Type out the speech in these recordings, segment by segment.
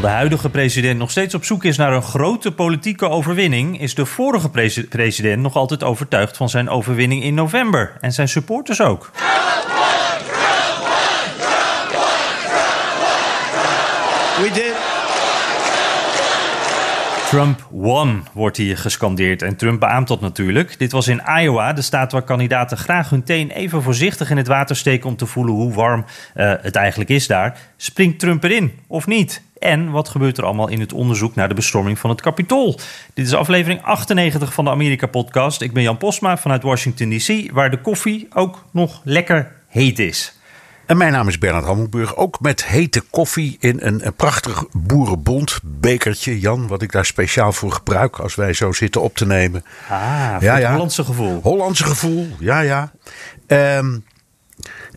Terwijl de huidige president nog steeds op zoek is naar een grote politieke overwinning, is de vorige presi- president nog altijd overtuigd van zijn overwinning in november. En zijn supporters ook. Trump won, wordt hier gescandeerd. En Trump beaamt dat natuurlijk. Dit was in Iowa, de staat waar kandidaten graag hun teen even voorzichtig in het water steken om te voelen hoe warm eh, het eigenlijk is daar. Springt Trump erin of niet? En wat gebeurt er allemaal in het onderzoek naar de bestorming van het Capitool? Dit is aflevering 98 van de Amerika-podcast. Ik ben Jan Posma vanuit Washington DC, waar de koffie ook nog lekker heet is. En mijn naam is Bernard Hammelburg. Ook met hete koffie in een, een prachtig boerenbond bekertje. Jan, wat ik daar speciaal voor gebruik als wij zo zitten op te nemen. Ah, het Hollandse gevoel. Hollandse gevoel, ja, ja. Ehm,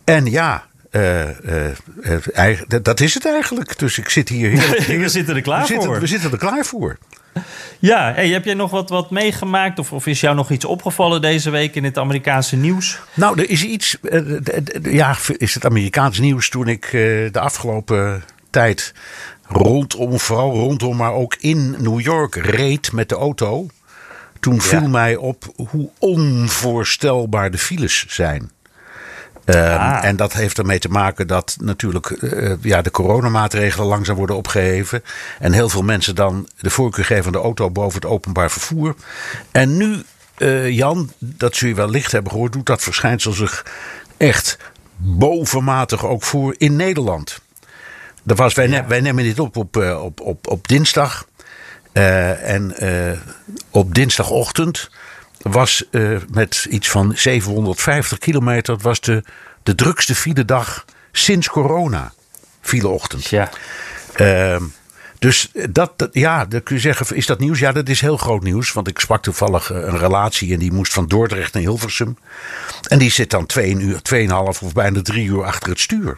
en ja, eh, eh, eh, dat is het eigenlijk. Dus ik zit hier. heel- We zitten er klaar we zitten, voor. we zitten er klaar voor. Ja, hey, heb jij nog wat, wat meegemaakt? Of, of is jou nog iets opgevallen deze week in het Amerikaanse nieuws? Nou, er is iets. eh, ja, is het Amerikaans nieuws toen ik eh, de afgelopen tijd rondom, vooral rondom, maar ook in New York reed met de auto. Toen viel mij op hoe onvoorstelbaar de files zijn. Ehm, Ah. En dat heeft ermee te maken dat natuurlijk eh, ja, de coronamaatregelen langzaam worden opgeheven. En heel veel mensen dan de voorkeur geven aan de auto boven het openbaar vervoer. En nu, eh, Jan, dat zul je wel licht hebben gehoord, doet dat verschijnsel zich echt bovenmatig ook voor in Nederland. Er was, wij, ne- wij nemen dit op op, eh, op, op, op dinsdag. En op dinsdagochtend was eh, met iets van 750 kilometer... het was de, de drukste filedag sinds corona. Fileochtend. Ja. Ehm, dus dat, dat- ja, dan kun je zeggen, is dat nieuws? Ja, dat is heel groot nieuws. Want ik sprak toevallig eh, een relatie en die moest van Dordrecht naar Hilversum. En die zit dan twee uur, tweeënhalf of bijna drie uur achter het stuur.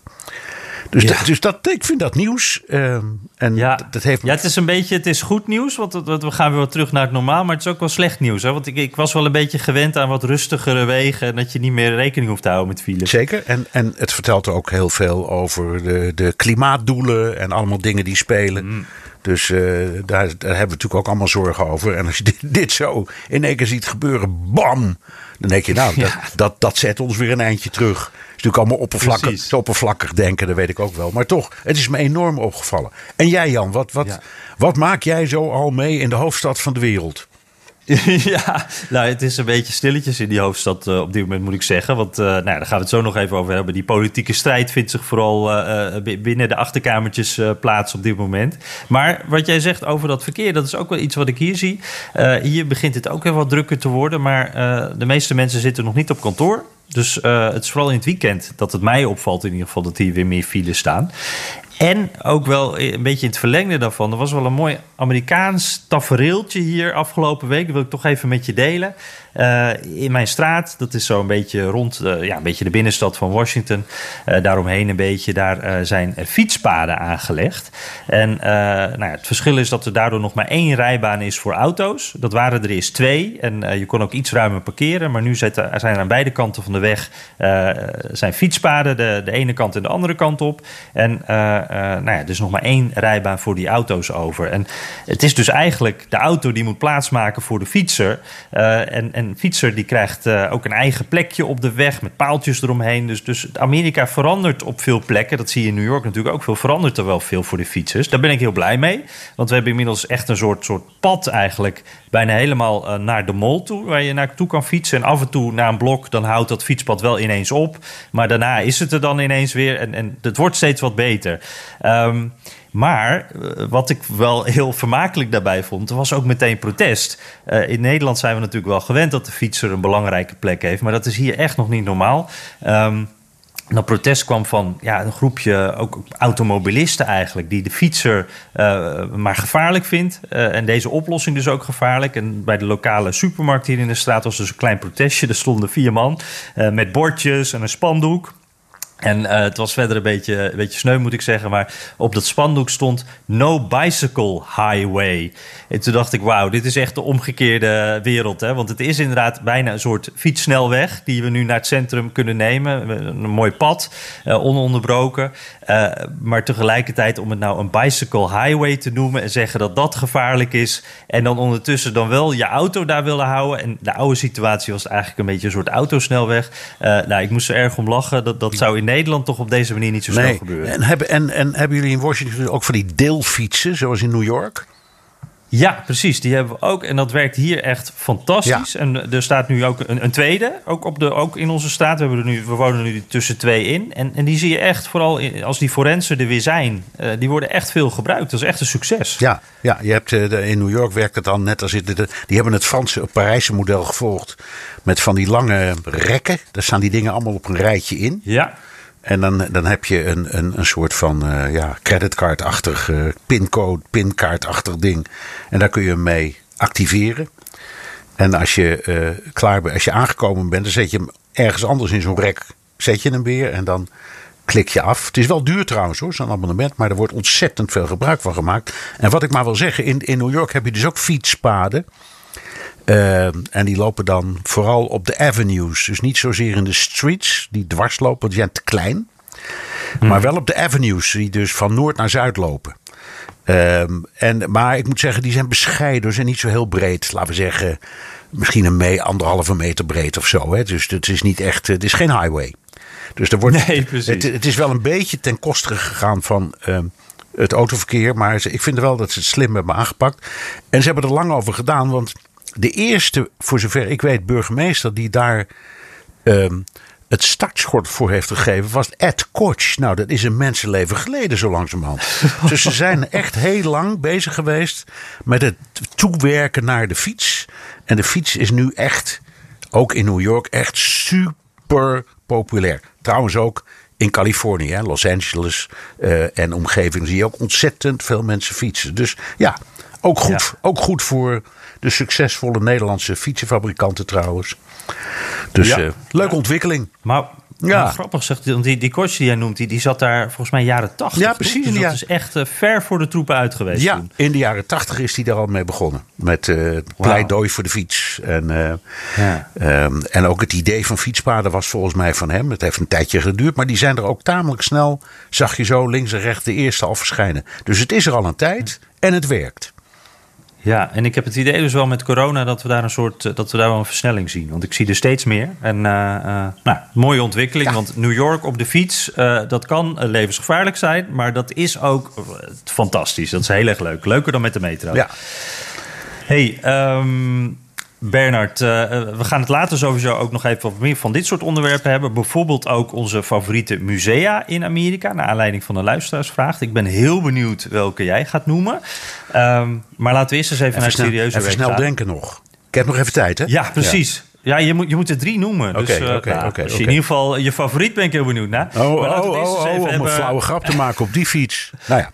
Dus, Ja. dat, dus dat, ik vind dat nieuws. Ehm, en Ja. dat, dat heeft ja, het is een beetje, het is goed nieuws, want we gaan weer wat terug naar het normaal, maar het is ook wel slecht nieuws. Hè? Want ik, ik was wel een beetje gewend aan wat rustigere wegen en dat je niet meer rekening hoeft te houden met files. Zeker. En, en het vertelt ook heel veel over de, de klimaatdoelen en allemaal dingen die spelen. Mm. Dus eh, daar, daar hebben we natuurlijk ook allemaal zorgen over. En als je dit, dit zo in één keer ziet gebeuren, bam! Dan denk je, nou, dat, dat, dat zet ons weer een eindje terug. Natuurlijk allemaal oppervlakkig, zo oppervlakkig denken, dat weet ik ook wel. Maar toch, het is me enorm opgevallen. En jij, Jan, wat, wat, Ja. wat maak jij zo al mee in de hoofdstad van de wereld? ja, nou, het is een beetje stilletjes in die hoofdstad eh, op dit moment, moet ik zeggen. Want eh, nou, ja, daar gaan we het zo nog even over hebben. Die politieke strijd vindt zich vooral eh, bi- binnen de achterkamertjes plaats op dit moment. Maar wat jij zegt over dat verkeer, dat is ook wel iets wat ik hier zie. Hier begint het ook weer wat drukker te worden. Maar de meeste mensen zitten nog niet op kantoor. Dus eh, het is vooral in het weekend dat het mij opvalt in ieder geval dat hier weer meer files staan. En ook wel een beetje in het verlengde daarvan. Er was wel een mooi Amerikaans tafereeltje hier afgelopen week. Dat wil ik toch even met je delen. Eh, in mijn straat, dat is zo een beetje rond eh, ja, een beetje de binnenstad van Washington. Eh, daaromheen een beetje, daar zijn fietspaden aangelegd. En nou ja, het verschil is dat er daardoor nog maar één rijbaan is voor auto's. Dat waren er eerst twee. En je kon ook iets ruimer parkeren. Maar nu zitten, er zijn aan beide kanten van de weg zijn fietspaden. De, de ene kant en de andere kant op. En nou ja, is nog maar één rijbaan voor die auto's over. En het is dus eigenlijk de auto die moet plaatsmaken voor de fietser. En, en een fietser die krijgt eh, ook een eigen plekje op de weg met paaltjes eromheen. Dus, dus Amerika verandert op veel plekken. Dat zie je in New York natuurlijk ook veel. Verandert er wel veel voor de fietsers. Daar ben ik heel blij mee. Want we hebben inmiddels echt een soort, soort pad eigenlijk. Bijna helemaal eh, naar de mall toe. Waar je naartoe kan fietsen. En af en toe na een blok dan houdt dat fietspad wel ineens op. Maar daarna is het er dan ineens weer. En, en het wordt steeds wat beter. Ehm, Maar wat ik wel heel vermakelijk daarbij vond, was ook meteen protest. in Nederland zijn we natuurlijk wel gewend dat de fietser een belangrijke plek heeft, maar dat is hier echt nog niet normaal. Um, dat protest kwam van ja, een groepje ook automobilisten eigenlijk, die de fietser uh, maar gevaarlijk vindt. En deze oplossing dus ook gevaarlijk. En bij de lokale supermarkt hier in de straat was dus een klein protestje. Er stonden vier man met bordjes en een spandoek. En uh, het was verder een beetje, een beetje sneu, moet ik zeggen. Maar op dat spandoek stond No Bicycle Highway. En toen dacht ik, wauw, dit is echt de omgekeerde wereld. Hè? Want het is inderdaad bijna een soort fietssnelweg... die we nu naar het centrum kunnen nemen. Een mooi pad, uh, ononderbroken. Uh, maar tegelijkertijd om het nou een bicycle highway te noemen... en zeggen dat dat gevaarlijk is... en dan ondertussen dan wel je auto daar willen houden. En de oude situatie was eigenlijk een beetje een soort autosnelweg. nou, ik moest er erg om lachen. Dat, dat zou in Nederland toch op deze manier niet zo snel nee. gebeuren. En hebben, en, en hebben jullie in Washington ook van die deelfietsen, zoals in New York? Ja, precies. Die hebben we ook. En dat werkt hier echt fantastisch. Ja. En er staat nu ook een, een, tweede, ook, op de, ook in onze staat. We, hebben er nu, we wonen nu tussen twee in. En, en die zie je echt, vooral als die forensen er weer zijn, uh, die worden echt veel gebruikt. Dat is echt een succes. Ja, ja je hebt, uh, in New York werkt het dan net als... Het, die hebben het Franse, het Parijse model gevolgd. Met van die lange rekken. Daar staan die dingen allemaal op een rijtje in. Ja. En dan, dan heb je een, een, een soort van uh, ja, creditcardachtig, uh, pincode, pinkaartachtig ding. En daar kun je hem mee activeren. En als je uh, klaar bent, als je aangekomen bent, dan zet je hem ergens anders in zo'n rek. Zet je hem weer en dan klik je af. Het is wel duur trouwens hoor, zo'n abonnement. Maar er wordt ontzettend veel gebruik van gemaakt. En wat ik maar wil zeggen, in, in New York heb je dus ook fietspaden. Uh, en die lopen dan vooral op de avenues. Dus niet zozeer in de streets, die dwars lopen, want die zijn te klein. Hmm. Maar wel op de avenues, die dus van noord naar zuid lopen. Um, en, maar ik moet zeggen, die zijn bescheiden. Ze zijn niet zo heel breed. Laten we zeggen, misschien een mee, anderhalve meter breed of zo. Hè. Dus het is niet echt, het is geen highway. Dus er wordt, nee. Het, het is wel een beetje ten koste gegaan van um, het autoverkeer. Maar ik vind wel dat ze het slim hebben aangepakt. En ze hebben er lang over gedaan, want de eerste, voor zover ik weet, burgemeester die daar um, het startschot voor heeft gegeven, was Ed Koch. Nou, dat is een mensenleven geleden, zo langzamerhand. dus ze zijn echt heel lang bezig geweest met het toewerken naar de fiets. En de fiets is nu echt, ook in New York, echt super populair. Trouwens ook in Californië, hè, Los Angeles uh, en omgeving zie je ook ontzettend veel mensen fietsen. Dus ja, ook goed, ja. ook goed voor de succesvolle Nederlandse fietsenfabrikanten trouwens. Dus ja. uh, leuke ontwikkeling. Maar, ja. maar grappig zegt, die, die Kortje die jij noemt, die, die zat daar volgens mij jaren tachtig. Ja, precies. Dus dat is echt uh, ver voor de troepen uit geweest Ja, toen. in de jaren tachtig is hij daar al mee begonnen. Met uh, wow. pleidooi voor de fiets. En, ja. um, en ook het idee van fietspaden was volgens mij van hem. Het heeft een tijdje geduurd, maar die zijn er ook tamelijk snel. Zag je zo links en rechts de eerste al verschijnen. Dus het is er al een tijd en het werkt. Ja, en ik heb het idee dus wel met corona dat we daar een soort dat we daar wel een versnelling zien. Want ik zie er steeds meer. En uh, uh, nou, mooie ontwikkeling. Ja. Want New York op de fiets, uh, dat kan levensgevaarlijk zijn. Maar dat is ook fantastisch. Dat is heel erg leuk. Leuker dan met de metro. Ja. Hey, um, Bernard, uh, we gaan het later sowieso ook nog even wat meer van dit soort onderwerpen hebben. Bijvoorbeeld ook onze favoriete musea in Amerika, naar aanleiding van de luisteraarsvraag. Ik ben heel benieuwd welke jij gaat noemen. Um, maar laten we eerst eens even, even naar het serieuze Even snel gaan. denken nog. Ik heb nog even tijd, hè? Ja, precies. Ja. Ja, je moet, je moet er drie noemen. Oké, dus, uh, oké, nou, oké. Als je in ieder geval je favoriet ben ik heel benieuwd naar. Oh, maar oh, oh, oh, om hebben... een flauwe grap te maken op die fiets. Nou ja.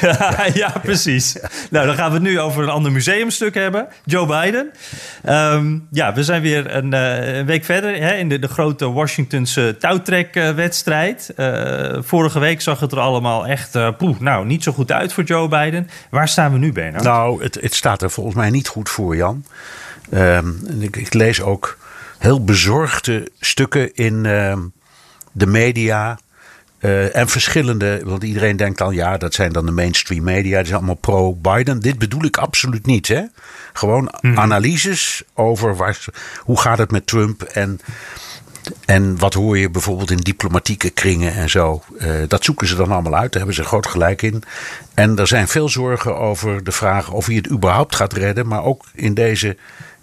ja, precies. Nou, dan gaan we het nu over een ander museumstuk hebben. Joe Biden. Um, ja, we zijn weer een, uh, een week verder hè, in de, de, grote Washingtonse touwtrekwedstrijd. Uh, vorige week zag het er allemaal echt uh, nou, niet zo goed uit voor Joe Biden. Waar staan we nu, Bernard? Nou, het, het staat er volgens mij niet goed voor, Jan. Um, ik, ik, lees ook heel bezorgde stukken in um, de media... Uh, en verschillende, want iedereen denkt dan, ja, dat zijn dan de mainstream media, die zijn allemaal pro-Biden. Dit bedoel ik absoluut niet. Hè? Gewoon mm. analyses over waar, hoe gaat het met Trump en, en wat hoor je bijvoorbeeld in diplomatieke kringen en zo. Uh, dat zoeken ze dan allemaal uit, daar hebben ze groot gelijk in. En er zijn veel zorgen over de vraag of hij het überhaupt gaat redden, maar ook in deze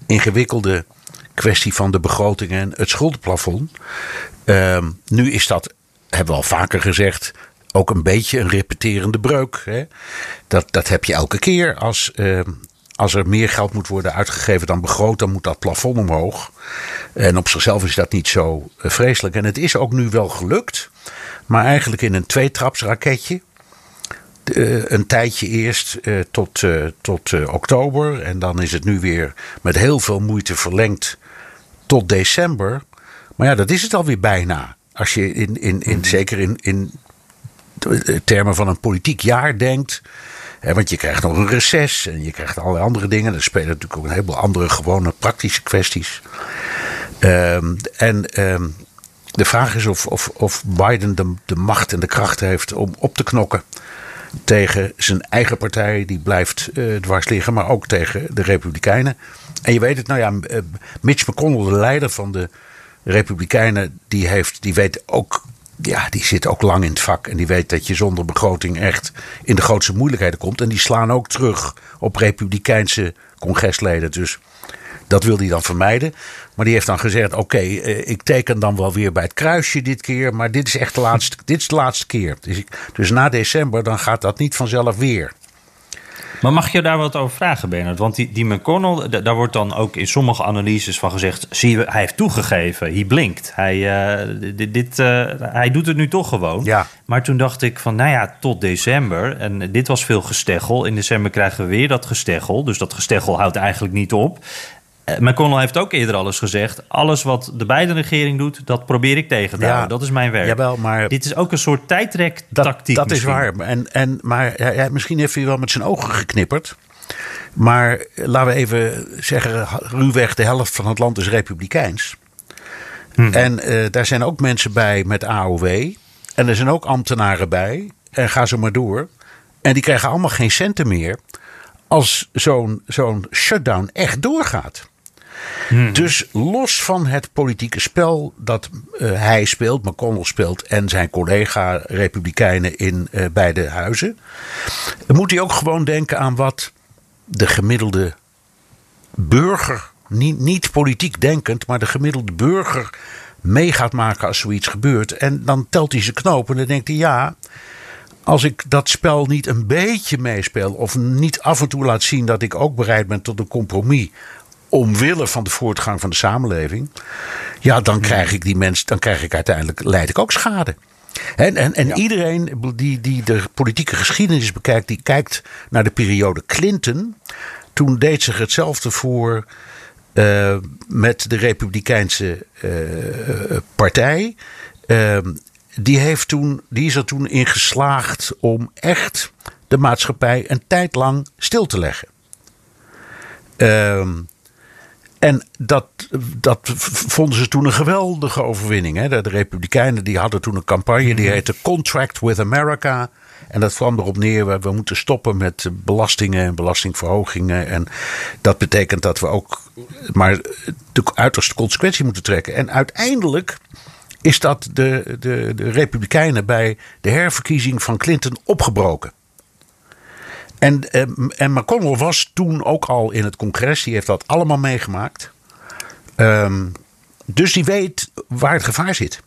ingewikkelde kwestie van de begroting en het schuldenplafond. Uh, nu is dat hebben we al vaker gezegd, ook een beetje een repeterende breuk. Hè? Dat, dat heb je elke keer als, uh, als er meer geld moet worden uitgegeven dan begroot, dan moet dat plafond omhoog. En op zichzelf is dat niet zo vreselijk. En het is ook nu wel gelukt, maar eigenlijk in een tweetrapsraketje. Uh, een tijdje eerst uh, tot, tot oktober. En dan is het nu weer met heel veel moeite verlengd tot december. Maar ja, dat is het alweer bijna. Als je in, in, in, zeker in, in termen van een politiek jaar denkt. Hè, want je krijgt nog een reces en je krijgt allerlei andere dingen. Er spelen natuurlijk ook een heleboel andere gewone praktische kwesties. Um, en um, de vraag is of, of, of Biden de, de macht en de kracht heeft om op te knokken tegen zijn eigen partij, die blijft uh, dwars liggen, maar ook tegen de Republikeinen. En je weet het, nou ja, uh, Mitch McConnell, de leider van de Republikeinen, die, heeft, die weet ook ja, die zit ook lang in het vak. En die weet dat je zonder begroting echt in de grootste moeilijkheden komt. En die slaan ook terug op republikeinse congresleden. Dus dat wil hij dan vermijden. Maar die heeft dan gezegd: Oké, okay, ik teken dan wel weer bij het kruisje dit keer. Maar dit is echt de laatste, dit is de laatste keer. Dus, dus na december dan gaat dat niet vanzelf weer. Maar mag je daar wat over vragen, Bernard? Want die, die McConnell, daar wordt dan ook in sommige analyses van gezegd... zie je, hij heeft toegegeven, hij blinkt. Hij, uh, dit, dit uh, hij doet het nu toch gewoon. Ja. Maar toen dacht ik van, nou ja, tot december. En dit was veel gesteggel. In december krijgen we weer dat gesteggel. Dus dat gesteggel houdt eigenlijk niet op. McConnell heeft ook eerder alles gezegd. Alles wat de Biden-regering doet, dat probeer ik tegen te ja, houden. Dat is mijn werk. Jawel, maar Dit is ook een soort tijdrek-tactiek. Dat, dat is waar. En, en, maar ja, misschien heeft hij wel met zijn ogen geknipperd. Maar laten we even zeggen, ruwweg de helft van het land is republikeins. Hmm. En uh, daar zijn ook mensen bij met AOW. En er zijn ook ambtenaren bij. En ga zo maar door. En die krijgen allemaal geen centen meer als zo'n zo'n shutdown echt doorgaat. Hmm. Dus los van het politieke spel dat uh, hij speelt, McConnell speelt en zijn collega Republikeinen in uh, beide huizen, moet hij ook gewoon denken aan wat de gemiddelde burger, niet, niet politiek denkend, maar de gemiddelde burger mee gaat maken als zoiets gebeurt. En dan telt hij zijn knoop en dan denkt hij ja. Als ik dat spel niet een beetje meespeel of niet af en toe laat zien dat ik ook bereid ben tot een compromis omwille van de voortgang van de samenleving, ja, dan krijg ik die mensen, dan krijg ik uiteindelijk, leid ik ook schade. En, en, en iedereen die, die de politieke geschiedenis bekijkt, die kijkt naar de periode Clinton. Toen deed zich hetzelfde voor uh, met de Republikeinse uh, partij. Uh, die, heeft toen, die is er toen in geslaagd om echt de maatschappij een tijd lang stil te leggen. Um, en dat, dat vonden ze toen een geweldige overwinning. Hè? De, de, Republikeinen die hadden toen een campagne die mhm. heette Contract with America. En dat kwam erop neer, we, we moeten stoppen met belastingen en belastingverhogingen. En dat betekent dat we ook maar de uiterste consequentie moeten trekken. En uiteindelijk is dat de, de, de Republikeinen bij de herverkiezing van Clinton opgebroken. En, ehm, en McConnell was toen ook al in het congres. Die heeft dat allemaal meegemaakt. Um, dus die weet waar het gevaar zit.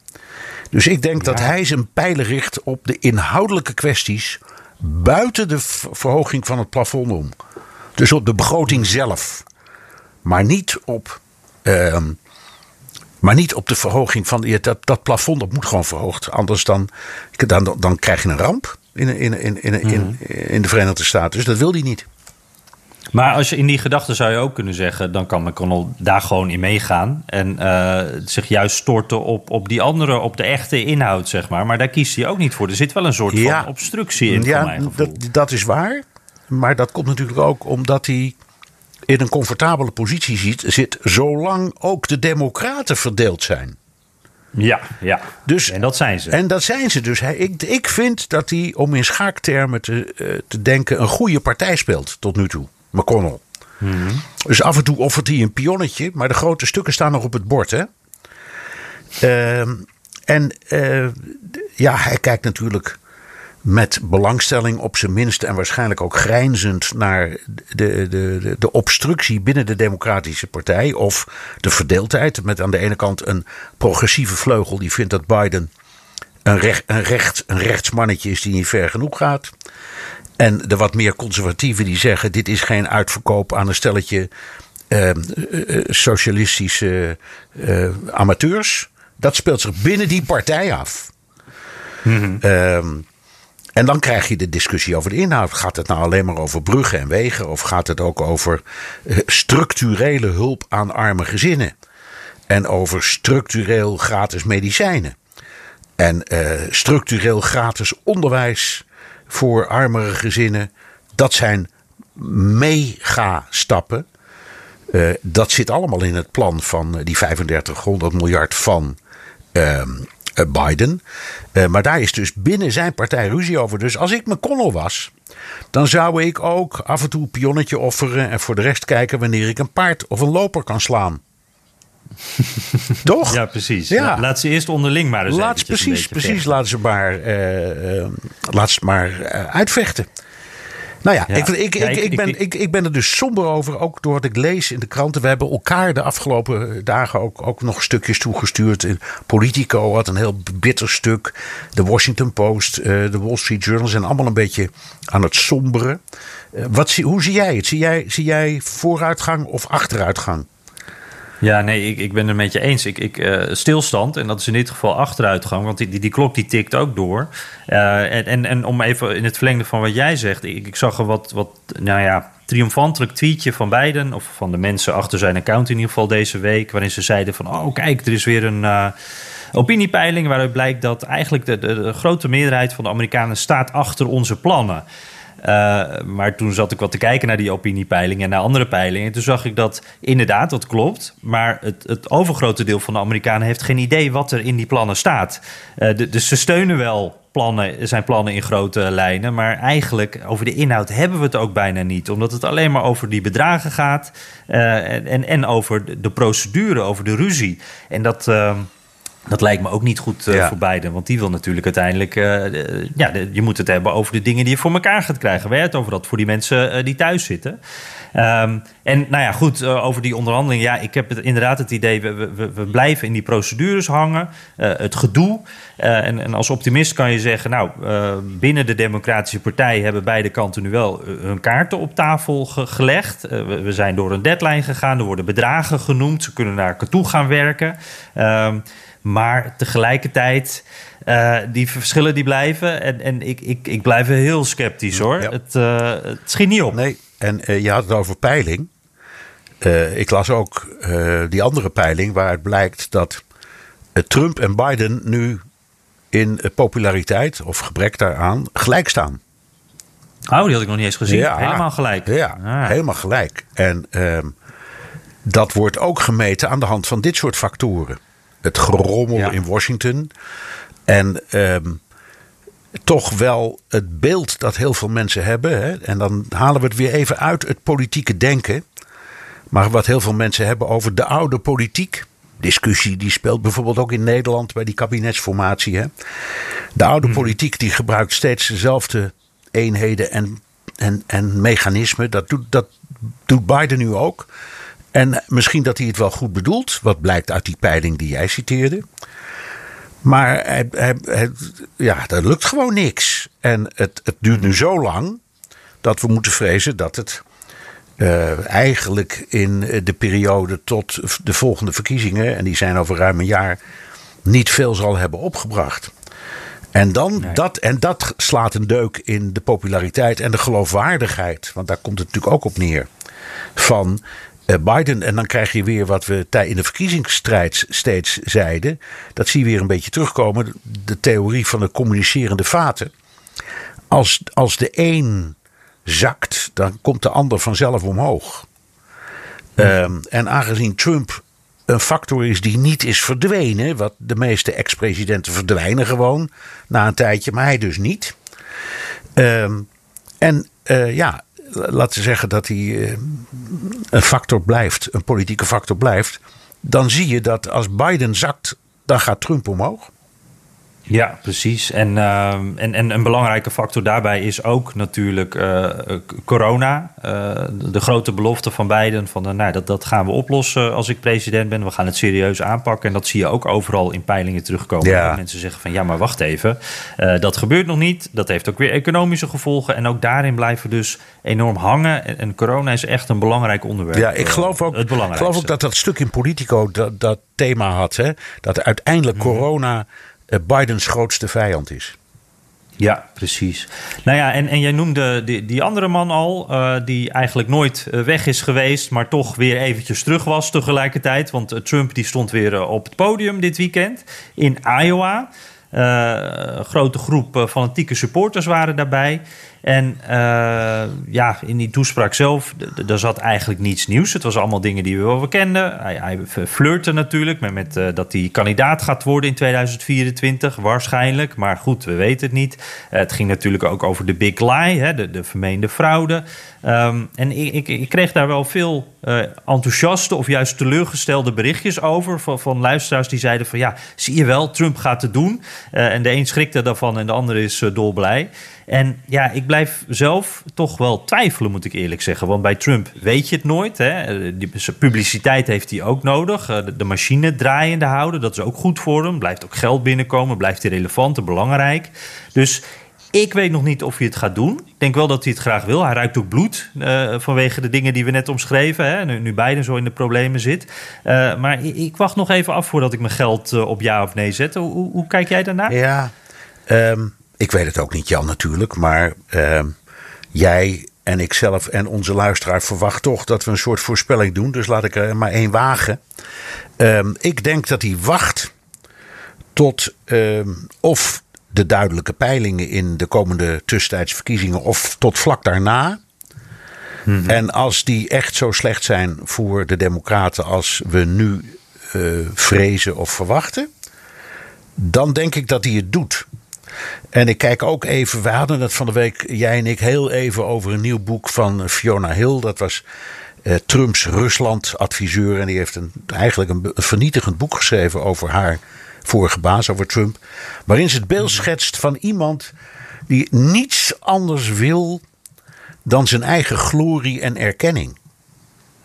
Dus ik denk dat hij zijn pijlen richt op de inhoudelijke kwesties. buiten de verhoging van het plafond om. Dus op de begroting zelf. Maar niet op. Um, maar niet op de verhoging van. Dat, dat plafond dat moet gewoon verhoogd. Anders dan, dan, dan krijg je een ramp in, in, in, in, in, mhm. in de Verenigde Staten. Dus dat wil hij niet. Maar als je in die gedachte zou je ook kunnen zeggen, dan kan McConnell daar gewoon in meegaan. En uh, zich juist storten op, op die andere, op de echte inhoud, zeg maar. Maar daar kiest hij ook niet voor. Er zit wel een soort van obstructie in. Ja, dat, dat is waar. Maar dat komt natuurlijk ook omdat hij in een comfortabele positie zit, zit zolang ook de Democraten verdeeld zijn. Ja, ja. Dus, en dat zijn ze. En dat zijn ze. Dus hij, ik, ik vind dat hij, om in schaaktermen te, uh, te denken, een goede partij speelt tot nu toe. McConnell. Mm -hmm. Dus af en toe offert hij een pionnetje, maar de grote stukken staan nog op het bord. Hè? Uh, en uh, ja, hij kijkt natuurlijk met belangstelling op zijn minst en waarschijnlijk ook grijnzend naar de, de, de, de, obstructie binnen de Democratische Partij. Of de verdeeldheid met aan de ene kant een progressieve vleugel die vindt dat Biden een, recht, een, recht, een rechtsmannetje is die niet ver genoeg gaat. En de wat meer conservatieven die zeggen: dit is geen uitverkoop aan een stelletje uh, socialistische uh, amateurs. Dat speelt zich binnen die partij af. Mm en dan krijg je de discussie over de inhoud. Gaat het nou alleen maar over bruggen en wegen? Of gaat het ook over structurele hulp aan arme gezinnen? En over structureel gratis medicijnen? En uh, structureel gratis onderwijs voor armere gezinnen. Dat zijn mega-stappen. Uh, dat zit allemaal in het plan van die 3500 miljard van uh, Biden. Uh, maar daar is dus binnen zijn partij ruzie over. Dus als ik McConnell was, dan zou ik ook af en toe een pionnetje offeren en voor de rest kijken wanneer ik een paard of een loper kan slaan. Toch? Ja, precies. Ja. Laat ze eerst onderling maar eens laat Precies, precies. Laat ze maar, uh, uh, laat ze maar uh, uitvechten. Nou ja, Ik, ik, ik, ik, ben, ik, ik ben er dus somber over. Ook door wat ik lees in de kranten. We hebben elkaar de afgelopen dagen ook, ook nog stukjes toegestuurd. Politico had een heel bitter stuk. De Washington Post, de Wall Street Journal zijn allemaal een beetje aan het somberen. Wat, hoe zie jij het? Zie jij, zie jij vooruitgang of achteruitgang? Ja, nee, ik, ik ben het met je eens. Ik, ik, uh, stilstand, en dat is in dit geval achteruitgang, want die, die, die klok die tikt ook door. Uh, en, en, en om even in het verlengde van wat jij zegt, ik, ik zag een wat, wat, nou ja, triomfantelijk tweetje van Biden, of van de mensen achter zijn account in ieder geval deze week, waarin ze zeiden van, oh kijk, er is weer een... Uh, opiniepeiling waaruit blijkt dat eigenlijk de, de, de, grote meerderheid van de Amerikanen staat achter onze plannen. Uh, maar toen zat ik wat te kijken naar die opiniepeilingen en naar andere peilingen. En toen zag ik dat inderdaad, dat klopt. Maar het, het overgrote deel van de Amerikanen heeft geen idee wat er in die plannen staat. Uh, de, dus ze steunen wel plannen, zijn plannen in grote lijnen. Maar eigenlijk over de inhoud hebben we het ook bijna niet. Omdat het alleen maar over die bedragen gaat. Uh, en, en over de procedure, over de ruzie. En dat. Dat lijkt me ook niet goed uh, ja. voor Biden. Want die wil natuurlijk uiteindelijk. Uh, ja, de, je moet het hebben over de dingen die je voor elkaar gaat krijgen. Waar het over dat voor die mensen uh, die thuis zitten. Um, en nou ja, goed, over die onderhandeling. Ja, ik heb het, inderdaad het idee. We, we, we blijven in die procedures hangen. het gedoe. En, en, als optimist kan je zeggen. Nou, binnen de Democratische Partij hebben beide kanten nu wel hun kaarten op tafel ge gelegd. We, we, zijn door een deadline gegaan. Er worden bedragen genoemd. Ze kunnen naar elkaar toe gaan werken. Um, maar tegelijkertijd, uh, die verschillen die blijven. En, en ik, ik, ik blijf heel sceptisch hoor. Ja. Het, uh, het schiet niet op. Nee, en uh, je had het over peiling. ik las ook die andere peiling waaruit blijkt dat Trump en Biden nu in populariteit of gebrek daaraan gelijk staan. Oh, die had ik nog niet eens gezien. Ja, helemaal gelijk. Ja, ah. helemaal gelijk. En ehm, dat wordt ook gemeten aan de hand van dit soort factoren het gerommel ja. in Washington. En um, toch wel het beeld dat heel veel mensen hebben. Hè, en dan halen we het weer even uit het politieke denken. Maar wat heel veel mensen hebben over de oude politiek. Discussie die speelt bijvoorbeeld ook in Nederland bij die kabinetsformatie. Hè. De oude hmm. politiek die gebruikt steeds dezelfde eenheden en, en, en mechanismen. Dat doet, dat doet Biden nu ook. En misschien dat hij het wel goed bedoelt, wat blijkt uit die peiling die jij citeerde. Maar hij, hij, hij, ja, dat lukt gewoon niks. En het, het duurt nu zo lang dat we moeten vrezen dat het uh, eigenlijk in de periode tot de volgende verkiezingen, en die zijn over ruim een jaar, niet veel zal hebben opgebracht. En, dan nee. dat, en dat slaat een deuk in de populariteit en de geloofwaardigheid. Want daar komt het natuurlijk ook op neer. Van Biden. En dan krijg je weer wat we in de verkiezingsstrijd steeds zeiden. Dat zie je weer een beetje terugkomen. De theorie van de communicerende vaten. Als, als de een zakt, dan komt de ander vanzelf omhoog. Ja. Um, en aangezien Trump een factor is die niet is verdwenen. Wat de meeste ex-presidenten verdwijnen gewoon na een tijdje, maar hij dus niet. Um, en uh, ja, laten we zeggen dat hij uh, een factor blijft, een politieke factor blijft. Dan zie je dat als Biden zakt, dan gaat Trump omhoog. Ja, precies. En, ehm, en, en een belangrijke factor daarbij is ook natuurlijk uh, corona. Uh, de grote belofte van Biden van nou, dat, dat gaan we oplossen als ik president ben. We gaan het serieus aanpakken. En dat zie je ook overal in peilingen terugkomen. Ja. Mensen zeggen van ja, maar wacht even. dat gebeurt nog niet. Dat heeft ook weer economische gevolgen. En ook daarin blijven we dus enorm hangen. En, en corona is echt een belangrijk onderwerp. Ja, ik geloof ook, geloof ook dat dat stuk in Politico dat, dat thema had. Hè? Dat uiteindelijk mhm. corona eh, Bidens grootste vijand is. Ja, precies. Nou ja, en, en jij noemde die, die andere man al, uh, die eigenlijk nooit eh, weg is geweest, maar toch weer eventjes terug was tegelijkertijd. Want Trump die stond weer op het podium dit weekend in Iowa. een grote groep fanatieke supporters waren daarbij. En uh, ja, in die toespraak zelf, daar zat eigenlijk niets nieuws. Het was allemaal dingen die we wel kenden. Hij, hij flirte natuurlijk met, met uh, dat hij kandidaat gaat worden in 2024, waarschijnlijk. Maar goed, we weten het niet. Uh, het ging natuurlijk ook over de big lie, hè, de, de vermeende fraude. Um, en ik, ik, kreeg daar wel veel enthousiaste of juist teleurgestelde berichtjes over van, van, luisteraars die zeiden van ja, zie je wel, Trump gaat het doen. en de een schrikte daarvan en de ander is dolblij. En ja, ik blijf zelf toch wel twijfelen, moet ik eerlijk zeggen. Want bij Trump weet je het nooit. Hè. Die publiciteit heeft hij ook nodig. Eh, de machine draaiende houden, dat is ook goed voor hem. Blijft ook geld binnenkomen, blijft hij relevant en belangrijk. Dus ik weet nog niet of hij het gaat doen. Ik denk wel dat hij het graag wil. Hij ruikt ook bloed uh, vanwege de dingen die we net omschreven. Hè? Nu, nu zo in de problemen zit. Uh, maar ik, ik, wacht nog even af voordat ik mijn geld uh, op ja of nee zet. Hoe, hoe, kijk jij daarnaar? Ja, um, ik weet het ook niet, Jan, natuurlijk. Maar uh, jij en ik zelf en onze luisteraar verwacht toch dat we een soort voorspelling doen. Dus laat ik er maar één wagen. Uh, ik denk dat hij wacht tot of de duidelijke peilingen in de komende tussentijdsverkiezingen of tot vlak daarna. Mhm. En als die echt zo slecht zijn voor de Democraten als we nu uh, vrezen of verwachten, dan denk ik dat hij het doet. En ik kijk ook even, we hadden het van de week, jij en ik, heel even over een nieuw boek van Fiona Hill. Dat was uh, Trumps Rusland-adviseur. En die heeft een, eigenlijk een, vernietigend boek geschreven over haar vorige baas, over Trump. Waarin ze het beeld schetst van iemand die niets anders wil dan zijn eigen glorie en erkenning.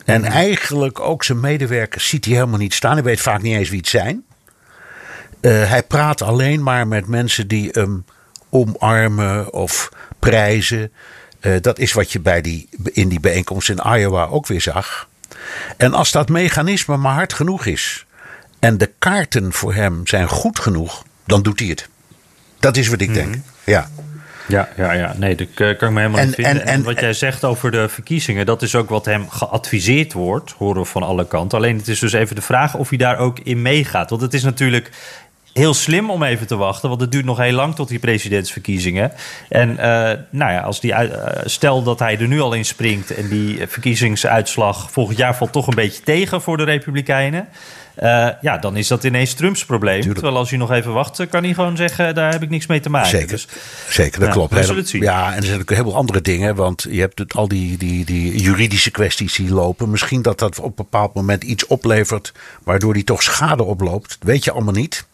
En eigenlijk ook zijn medewerkers ziet hij helemaal niet staan. Hij weet vaak niet eens wie het zijn. Uh, hij praat alleen maar met mensen die hem omarmen of prijzen. Uh, dat is wat je bij die, in die bijeenkomst in Iowa ook weer zag. En als dat mechanisme maar hard genoeg is en de kaarten voor hem zijn goed genoeg, dan doet hij het. Dat is wat ik denk. Mhm. Ja. Ja, ja, ja, nee, dat kan ik me helemaal en, niet vinden. En, en, wat jij zegt over de verkiezingen, dat is ook wat hem geadviseerd wordt, horen we van alle kanten. Alleen het is dus even de vraag of hij daar ook in meegaat. Want het is natuurlijk heel slim om even te wachten, want het duurt nog heel lang tot die presidentsverkiezingen. En uh, nou ja, als die, uh, stel dat hij er nu al in springt en die verkiezingsuitslag volgend jaar valt toch een beetje tegen voor de Republikeinen. Uh, ja, dan is dat ineens Trumps probleem. Terwijl als hij nog even wacht, kan hij gewoon zeggen: daar heb ik niks mee te maken. Zeker, dus, Zeker dat klopt. We zullen het zien. Ja, en er zijn ook heel veel andere dingen. Want je hebt het, al die, die, die juridische kwesties die lopen. Misschien dat dat op een bepaald moment iets oplevert. waardoor hij toch schade oploopt. Dat weet je allemaal niet.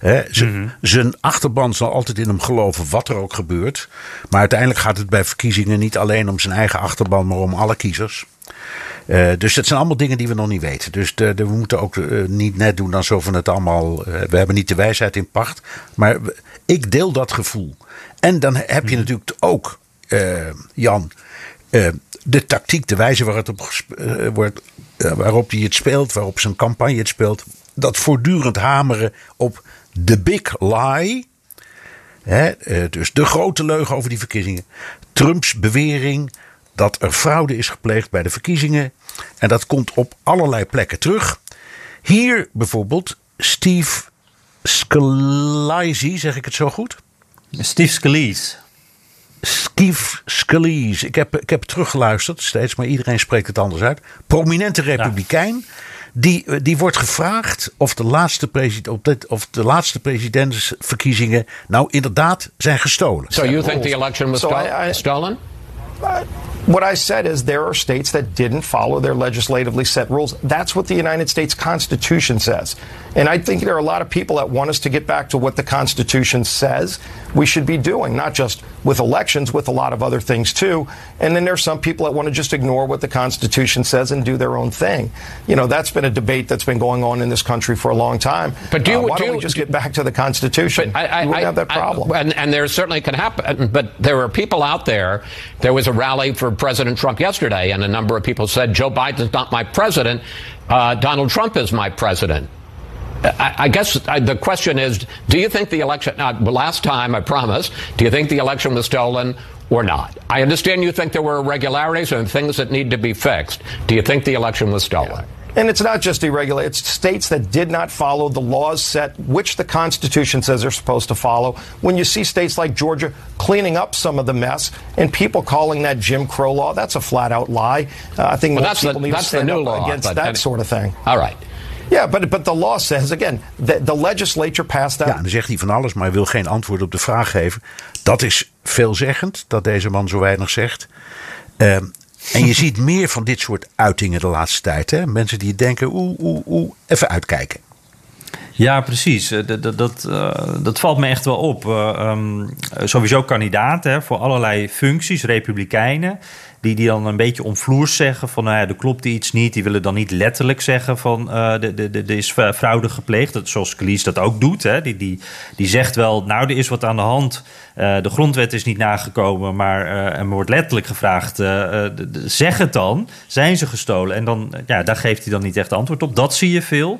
Mhm. Zijn achterban zal altijd in hem geloven, wat er ook gebeurt. Maar uiteindelijk gaat het bij verkiezingen niet alleen om zijn eigen achterban, maar om alle kiezers. Uh, dus dat zijn allemaal dingen die we nog niet weten. Dus de, de, we moeten ook uh, niet net doen alsof we het allemaal. Uh, we hebben niet de wijsheid in pacht. Maar ik deel dat gevoel. En dan heb je mhm. natuurlijk ook, Jan, de tactiek, de wijze waarop, het op, wordt, waarop hij het speelt, waarop zijn campagne het speelt. Dat voortdurend hameren op de big lie. Hè, eh, dus de grote leugen over die verkiezingen. Trumps bewering dat er fraude is gepleegd bij de verkiezingen. En dat komt op allerlei plekken terug. Hier bijvoorbeeld Steve Scalise, zeg ik het zo goed? Steve Scalise. Steve Scalise. Ik heb, ik heb teruggeluisterd steeds, maar iedereen spreekt het anders uit. Prominente republikein. Die, eh, die wordt gevraagd of de, laatste president, of de laatste presidentsverkiezingen nou inderdaad zijn gestolen. So you think the election was so stolen? I, I, What I said is there are states that didn't follow their legislatively set rules. That's what the United States Constitution says. And I think there are a lot of people that want us to get back to what the Constitution says we should be doing, not just with elections, with a lot of other things too. And then there's some people that want to just ignore what the Constitution says and do their own thing. You know, that's been a debate that's been going on in this country for a long time. But do you, uh, why do don't we just get back to the Constitution? I, I, we wouldn't I, have that problem. I, and, and there certainly can happen. But there are people out there. There was a rally for President Trump yesterday, and a number of people said, Joe Biden's not my president. Uh, Donald Trump is my president. I, I guess the question is do you think the election, uh, last time I promise, do you think the election was stolen or not? I understand you think there were irregularities and things that need to be fixed. Do you think the election was stolen? Yeah. And it's not just irregular, it's states that did not follow the laws set, which the Constitution says they're supposed to follow. When you see states like Georgia cleaning up some of the mess and people calling that Jim Crow law, that's a flat out lie. Uh, I think well, most people the, need to stand up law, against that and, sort of thing. All right. Yeah, but, but the law says, again, the, the legislature passed that. Ja, en dan zegt hij van alles, maar hij wil geen antwoord op de vraag geven. Dat is veelzeggend, dat deze man zo weinig zegt. Uh, en je ziet meer van dit soort uitingen de laatste tijd. Hè? Mensen die denken, oeh, oeh, oeh, even uitkijken. Ja, precies. Dat, dat, dat, uh, dat valt me echt wel op. Um, sowieso kandidaten voor allerlei functies, republikeinen. Die, die dan een beetje omvloers zeggen van nou ja, er klopt iets niet. Die willen dan niet letterlijk zeggen van er de, de, de is fraude gepleegd. Dat, zoals Scalise dat ook doet. Hè. Die, die, die zegt wel, nou er is wat aan de hand. Uh, de grondwet is niet nagekomen, maar uh, er wordt letterlijk gevraagd: zeg het dan, zijn ze gestolen? En dan, ja, daar geeft hij dan niet echt antwoord op. Dat zie je veel.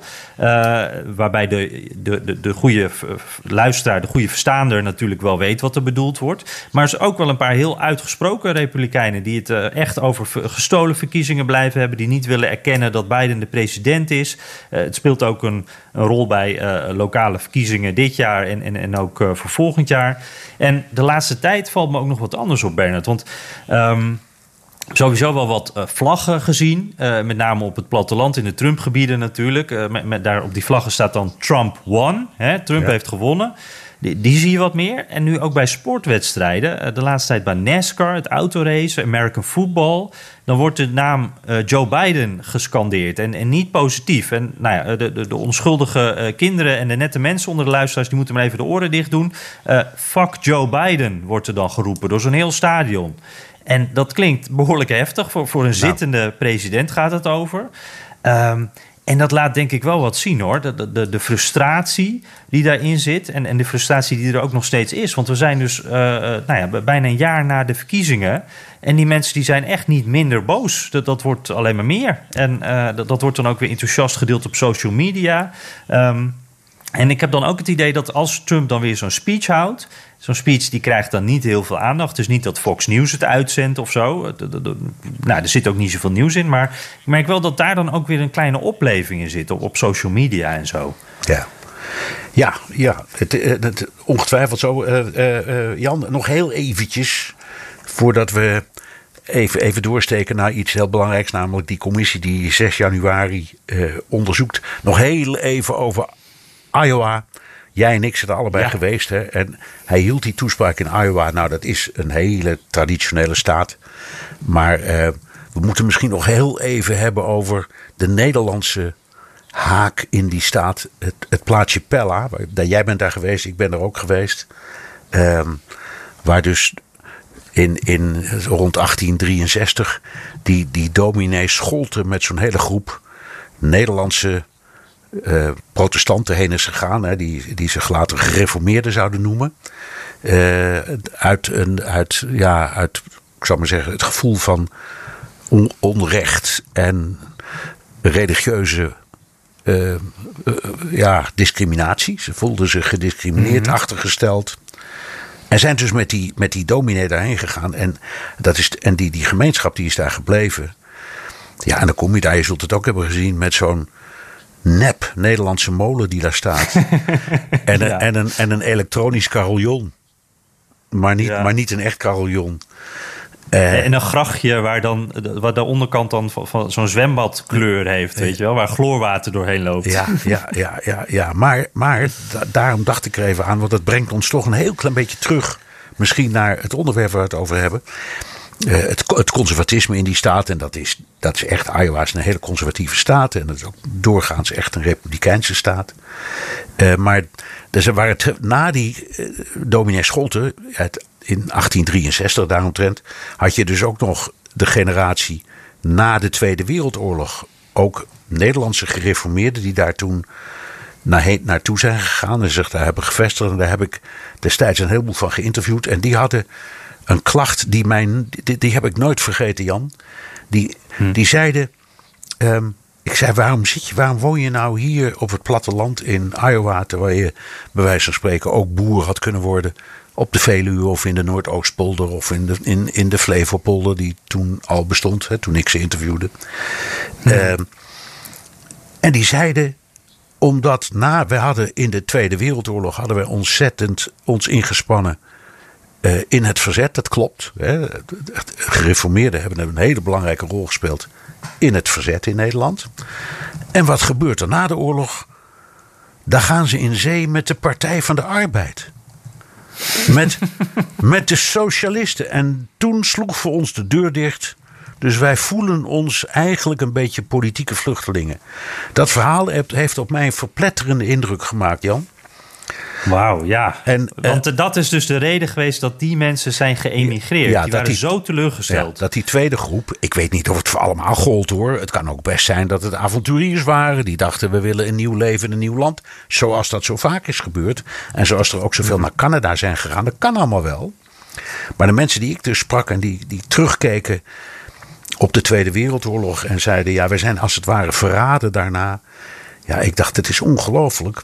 waarbij de, de, de, de goede luisteraar, de goede verstaander natuurlijk wel weet wat er bedoeld wordt. Maar er zijn ook wel een paar heel uitgesproken Republikeinen die het echt over gestolen verkiezingen blijven hebben, die niet willen erkennen dat Biden de president is. het speelt ook een, een rol bij lokale verkiezingen dit jaar en, en, en ook voor volgend jaar. En de laatste tijd valt me ook nog wat anders op, Bernard. Want um, sowieso wel wat vlaggen gezien. Uh, met name op het platteland, in de Trump-gebieden natuurlijk. Uh, met, met, daar op die vlaggen staat dan Trump won. Hè? Trump ja. heeft gewonnen. Die, die, zie je wat meer. En nu ook bij sportwedstrijden. De laatste tijd bij NASCAR, het autoracen, American football. Dan wordt de naam uh, Joe Biden gescandeerd. En, en niet positief. En nou ja, de, de, de onschuldige kinderen en de nette mensen onder de luisteraars... die moeten maar even de oren dicht doen. Uh, fuck Joe Biden wordt er dan geroepen door zo'n heel stadion. En dat klinkt behoorlijk heftig. Voor, voor een nou. zittende president gaat het over. Um, en dat laat denk ik wel wat zien hoor. De, de, de frustratie die daarin zit. En, en de frustratie die er ook nog steeds is. Want we zijn dus uh, nou ja, bijna een jaar na de verkiezingen. En die mensen die zijn echt niet minder boos. Dat, dat wordt alleen maar meer. En dat, dat wordt dan ook weer enthousiast gedeeld op social media. Um, en ik heb dan ook het idee dat als Trump dan weer zo'n speech houdt. Zo'n speech die krijgt dan niet heel veel aandacht. Dus niet dat Fox News het uitzendt of zo. Nou, er zit ook niet zoveel nieuws in. Maar ik merk wel dat daar dan ook weer een kleine opleving in zit. Op, social media en zo. Ja. Ja, ja. Het, ongetwijfeld zo. Uh, uh, Jan, nog heel eventjes. Voordat we even, even doorsteken naar iets heel belangrijks. Namelijk die commissie die 6 januari onderzoekt. Nog heel even over Iowa. Jij en ik zijn er allebei ja. geweest. Hè? En hij hield die toespraak in Iowa. Nou, dat is een hele traditionele staat. Maar uh, we moeten misschien nog heel even hebben over de Nederlandse haak in die staat. Het, het plaatsje Pella. Waar, jij bent daar geweest, ik ben er ook geweest. Um, waar dus in, in rond 1863 die, die dominee scholten met zo'n hele groep Nederlandse uh, protestanten heen is gegaan, hè, die, die zich later gereformeerden zouden noemen. Uh, uit, een, uit, ja, uit, ik zou maar zeggen, het gevoel van on, onrecht en religieuze uh, ja, discriminatie. Ze voelden zich gediscrimineerd, mm -hmm. achtergesteld. En zijn dus met die, met die dominee daarheen gegaan. En, dat is, en die, die gemeenschap die is daar gebleven. Ja, en dan kom je daar, je zult het ook hebben gezien, met zo'n nep Nederlandse molen die daar staat. en, een, ja. en, een, en een elektronisch carillon. Maar niet, ja. maar niet een echt carillon. Uh, en een grachtje waar, dan, waar de onderkant dan van, van zo'n zwembadkleur heeft, weet je wel, waar chloorwater doorheen loopt. Ja, ja, ja, ja, ja. maar, maar da daarom dacht ik er even aan, want dat brengt ons toch een heel klein beetje terug, misschien naar het onderwerp waar we het over hebben. Het, het, conservatisme in die staat. En dat is, dat is echt, Iowa is een hele conservatieve staat. En dat is ook doorgaans echt een republikeinse staat. Uh, maar dus waar het, na die uh, dominee Scholten het, in 1863 daaromtrent... had je dus ook nog de generatie na de Tweede Wereldoorlog. Ook Nederlandse gereformeerden die daar toen naar, naartoe zijn gegaan en zich daar hebben gevestigd. En daar heb ik destijds een heleboel van geïnterviewd. En die hadden een klacht die mijn. Die, die heb ik nooit vergeten, Jan. Die, hm. die zeiden. Ehm, ik zei, waarom zit je, waarom woon je nou hier op het platteland in Iowa, terwijl je bij wijze van spreken ook boer had kunnen worden op de Veluwe of in de Noordoostpolder of in de, in, in de Flevopolder, die toen al bestond, hè, toen ik ze interviewde. Hm. Ehm, en die zeiden, omdat na, we hadden in de Tweede Wereldoorlog hadden we ontzettend ons ingespannen uh, in het verzet. Dat klopt. Hè. Gereformeerden hebben een hele belangrijke rol gespeeld in het verzet in Nederland. En wat gebeurt er na de oorlog? Daar gaan ze in zee met de Partij van de Arbeid. Met, met de socialisten. En toen sloeg voor ons de deur dicht. Dus wij voelen ons eigenlijk een beetje politieke vluchtelingen. Dat verhaal heeft op mij een verpletterende indruk gemaakt, Jan. Wauw, ja. En, Want uh, dat is dus de reden geweest dat die mensen zijn geëmigreerd. Ja, die waren die, zo teleurgesteld. Ja, dat die tweede groep, ik weet niet of het voor allemaal gold hoor. Het kan ook best zijn dat het avonturiers waren. Die dachten we willen een nieuw leven in een nieuw land. Zoals dat zo vaak is gebeurd. En zoals er ook zoveel naar Canada zijn gegaan. Dat kan allemaal wel. Maar de mensen die ik dus sprak en die, die terugkeken op de Tweede Wereldoorlog. En zeiden ja, wij zijn als het ware verraden daarna. Ja, ik dacht het is ongelooflijk.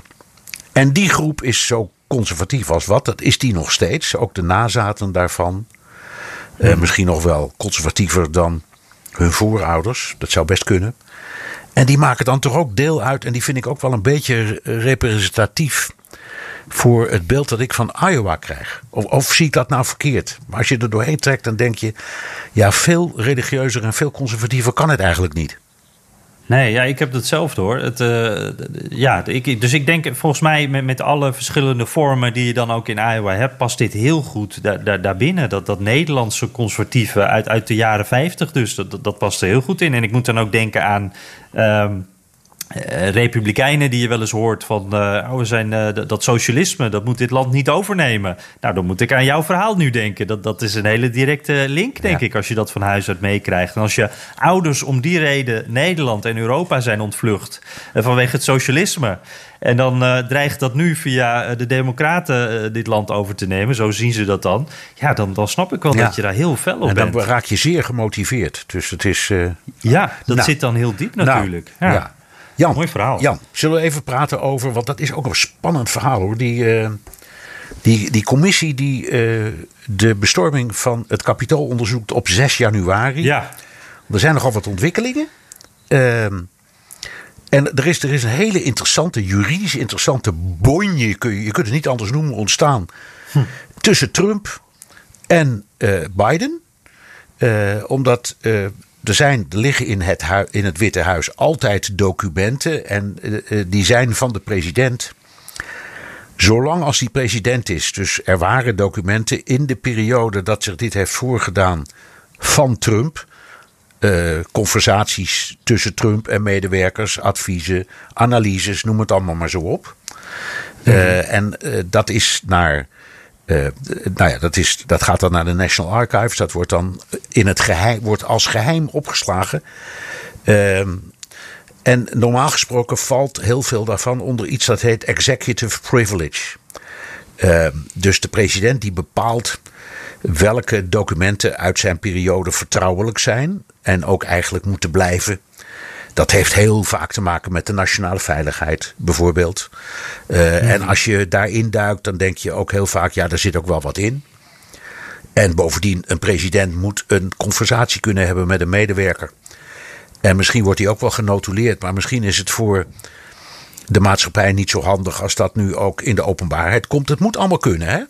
En die groep is zo conservatief als wat. Dat is die nog steeds. Ook de nazaten daarvan. Eh, misschien nog wel conservatiever dan hun voorouders. Dat zou best kunnen. En die maken dan toch ook deel uit. En die vind ik ook wel een beetje representatief. Voor het beeld dat ik van Iowa krijg. Of, of zie ik dat nou verkeerd? Maar als je er doorheen trekt, dan denk je. Ja, veel religieuzer en veel conservatiever kan het eigenlijk niet. Nee, ja, ik heb hetzelfde hoor. Het, uh, ja, dus ik denk volgens mij met, met alle verschillende vormen die je dan ook in Iowa hebt, past dit heel goed daar, daar, daarbinnen. Dat, dat Nederlandse conservatieve uit, uit de jaren 50 dus, dat, dat past er heel goed in. En ik moet dan ook denken aan... Um, uh, republikeinen die je wel eens hoort van uh, oh, we zijn, uh, dat socialisme, dat moet dit land niet overnemen. Nou, dan moet ik aan jouw verhaal nu denken. Dat, dat is een hele directe link, denk ik, als je dat van huis uit meekrijgt. En als je ouders om die reden Nederland en Europa zijn ontvlucht vanwege het socialisme. En dan dreigt dat nu via de Democraten dit land over te nemen. Zo zien ze dat dan. Ja, dan, dan snap ik wel dat je daar heel fel op en bent. dan raak je zeer gemotiveerd. Dus het is. ja, dat nou, zit dan heel diep nou, natuurlijk. Nou, ja. Jan, Mooi verhaal. Jan, zullen we even praten over, want dat is ook een spannend verhaal hoor. Die, uh, die, die commissie die uh, de bestorming van het kapitool onderzoekt op 6 januari. Ja. Er zijn nogal wat ontwikkelingen. Uh, en er is, er is een hele interessante, juridisch interessante bonje, kun je, je kunt het niet anders noemen, ontstaan. Hm. Tussen Trump en uh, Biden. omdat er, zijn, er liggen in het, in het Witte Huis altijd documenten. En uh, die zijn van de president. Zolang als die president is. Dus er waren documenten in de periode dat zich dit heeft voorgedaan van Trump. Uh, conversaties tussen Trump en medewerkers, adviezen, analyses, noem het allemaal maar zo op. Mm -hmm. en dat is naar uh, nou ja, dat, is, dat gaat dan naar de National Archives. Dat wordt dan in het geheim, wordt als geheim opgeslagen. Uh, en normaal gesproken valt heel veel daarvan onder iets dat heet executive privilege. Uh, dus de president die bepaalt welke documenten uit zijn periode vertrouwelijk zijn. En ook eigenlijk moeten blijven dat heeft heel vaak te maken met de nationale veiligheid, bijvoorbeeld. Uh, En als je daarin duikt, dan denk je ook heel vaak, ja, daar zit ook wel wat in. En bovendien, een president moet een conversatie kunnen hebben met een medewerker. En misschien wordt hij ook wel genotuleerd, maar misschien is het voor de maatschappij niet zo handig als dat nu ook in de openbaarheid komt. Het moet allemaal kunnen, hè?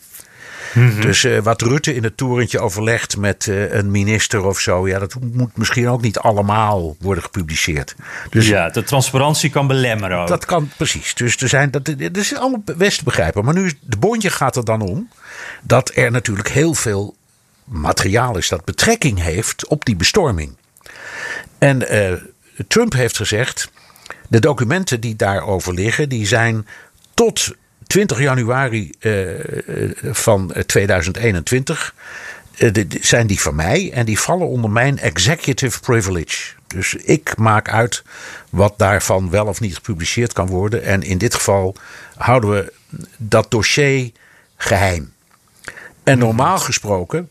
Mhm. Dus uh, wat Rutte in het torentje overlegt met uh, een minister of zo, ja, dat moet misschien ook niet allemaal worden gepubliceerd. Dus, ja, de transparantie kan belemmeren. Ook. Dat kan precies. Dus er zijn, dat, dat is allemaal best begrijpen. Maar nu, de bondje gaat er dan om dat er natuurlijk heel veel materiaal is dat betrekking heeft op die bestorming. En uh, Trump heeft gezegd: de documenten die daarover liggen, die zijn tot 20 januari uh, van 2021 uh, zijn die van mij en die vallen onder mijn executive privilege. Dus ik maak uit wat daarvan wel of niet gepubliceerd kan worden. En in dit geval houden we dat dossier geheim. En normaal gesproken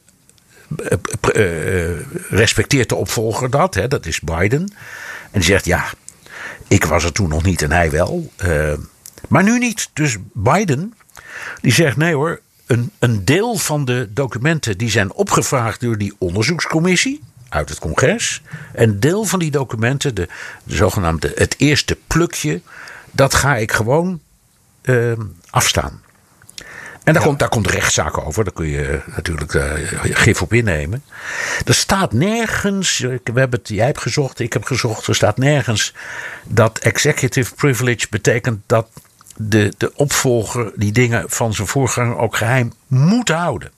respecteert de opvolger dat, hè, dat is Biden. En die zegt ja, ik was er toen nog niet en hij wel. Uh, maar nu niet. Dus Biden, die zegt nee hoor, een, een deel van de documenten die zijn opgevraagd door die onderzoekscommissie uit het congres. Een deel van die documenten, de, de zogenaamde het eerste plukje, dat ga ik gewoon uh, afstaan. En daar, komt, daar komt rechtszaken over. Daar kun je natuurlijk uh, gif op innemen. Er staat nergens, we hebben het, jij hebt gezocht, ik heb gezocht. Er staat nergens dat executive privilege betekent dat de, de opvolger die dingen van zijn voorganger ook geheim moet houden.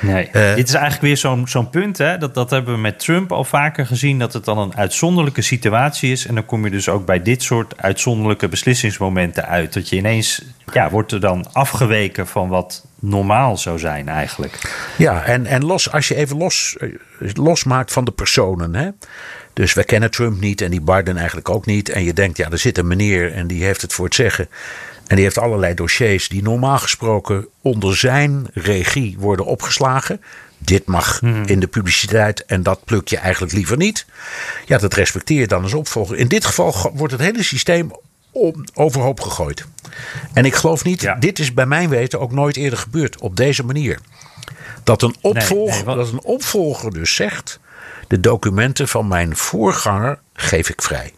Nee, uh, dit is eigenlijk weer zo'n zo'n punt. Hè? Dat, dat hebben we met Trump al vaker gezien. Dat het dan een uitzonderlijke situatie is. En dan kom je dus ook bij dit soort uitzonderlijke beslissingsmomenten uit. Dat je ineens, ja, wordt er dan afgeweken van wat normaal zou zijn eigenlijk. Ja, en, en los, als je even los, eh, losmaakt van de personen. Hè? Dus we kennen Trump niet en die Biden eigenlijk ook niet. En je denkt, ja, er zit een meneer en die heeft het voor het zeggen. En die heeft allerlei dossiers die normaal gesproken onder zijn regie worden opgeslagen. Dit mag in de publiciteit en dat pluk je eigenlijk liever niet. Ja, dat respecteer je dan als opvolger. In dit geval wordt het hele systeem overhoop gegooid. En ik geloof niet, dit is bij mijn weten ook nooit eerder gebeurd op deze manier. Dat een opvolger, dat een opvolger dus zegt: de documenten van mijn voorganger geef ik vrij.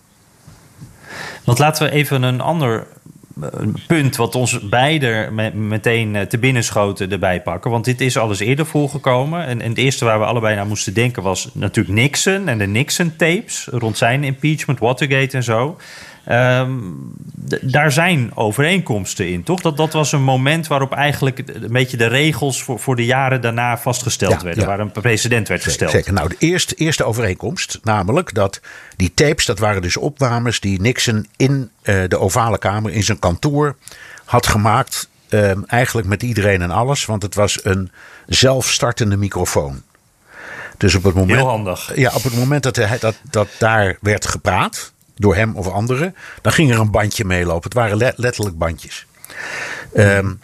Want laten we even een ander een punt wat ons beiden meteen eh, te binnen schoten erbij pakken. Want dit is alles eerder voorgekomen. En, en het eerste waar we allebei naar moesten denken was natuurlijk Nixon en de Nixon-tapes rond zijn impeachment, Watergate en zo. Um, daar zijn overeenkomsten in, toch? Dat, dat was een moment waarop eigenlijk een beetje de regels voor, voor de jaren daarna vastgesteld werden. Waar een president werd gesteld. Zeker. Nou, de eerste, eerste overeenkomst, namelijk dat die tapes, dat waren dus opnames die Nixon in uh, de ovale kamer, in zijn kantoor, had gemaakt. Uh, eigenlijk met iedereen en alles, want het was een zelfstartende microfoon. Dus op het moment, Heel handig. Ja, op het moment dat, hij, dat, dat daar werd gepraat, door hem of anderen, dan ging er een bandje meelopen. Het waren letterlijk bandjes. Um,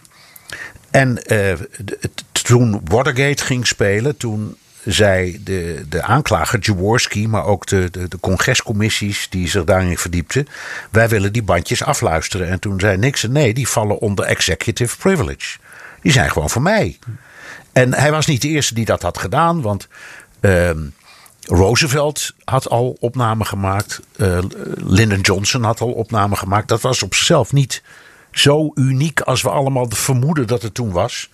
en uh, toen Watergate ging spelen, toen zei de, de aanklager Jaworski, maar ook de, de, de, congrescommissies die zich daarin verdiepten, wij willen die bandjes afluisteren. En toen zei Nixon, nee, die vallen onder executive privilege. Die zijn gewoon voor mij. En hij was niet de eerste die dat had gedaan, want um, Roosevelt had al opnamen gemaakt. Uh, Lyndon Johnson had al opnamen gemaakt. Dat was op zichzelf niet zo uniek als we allemaal vermoeden dat het toen was.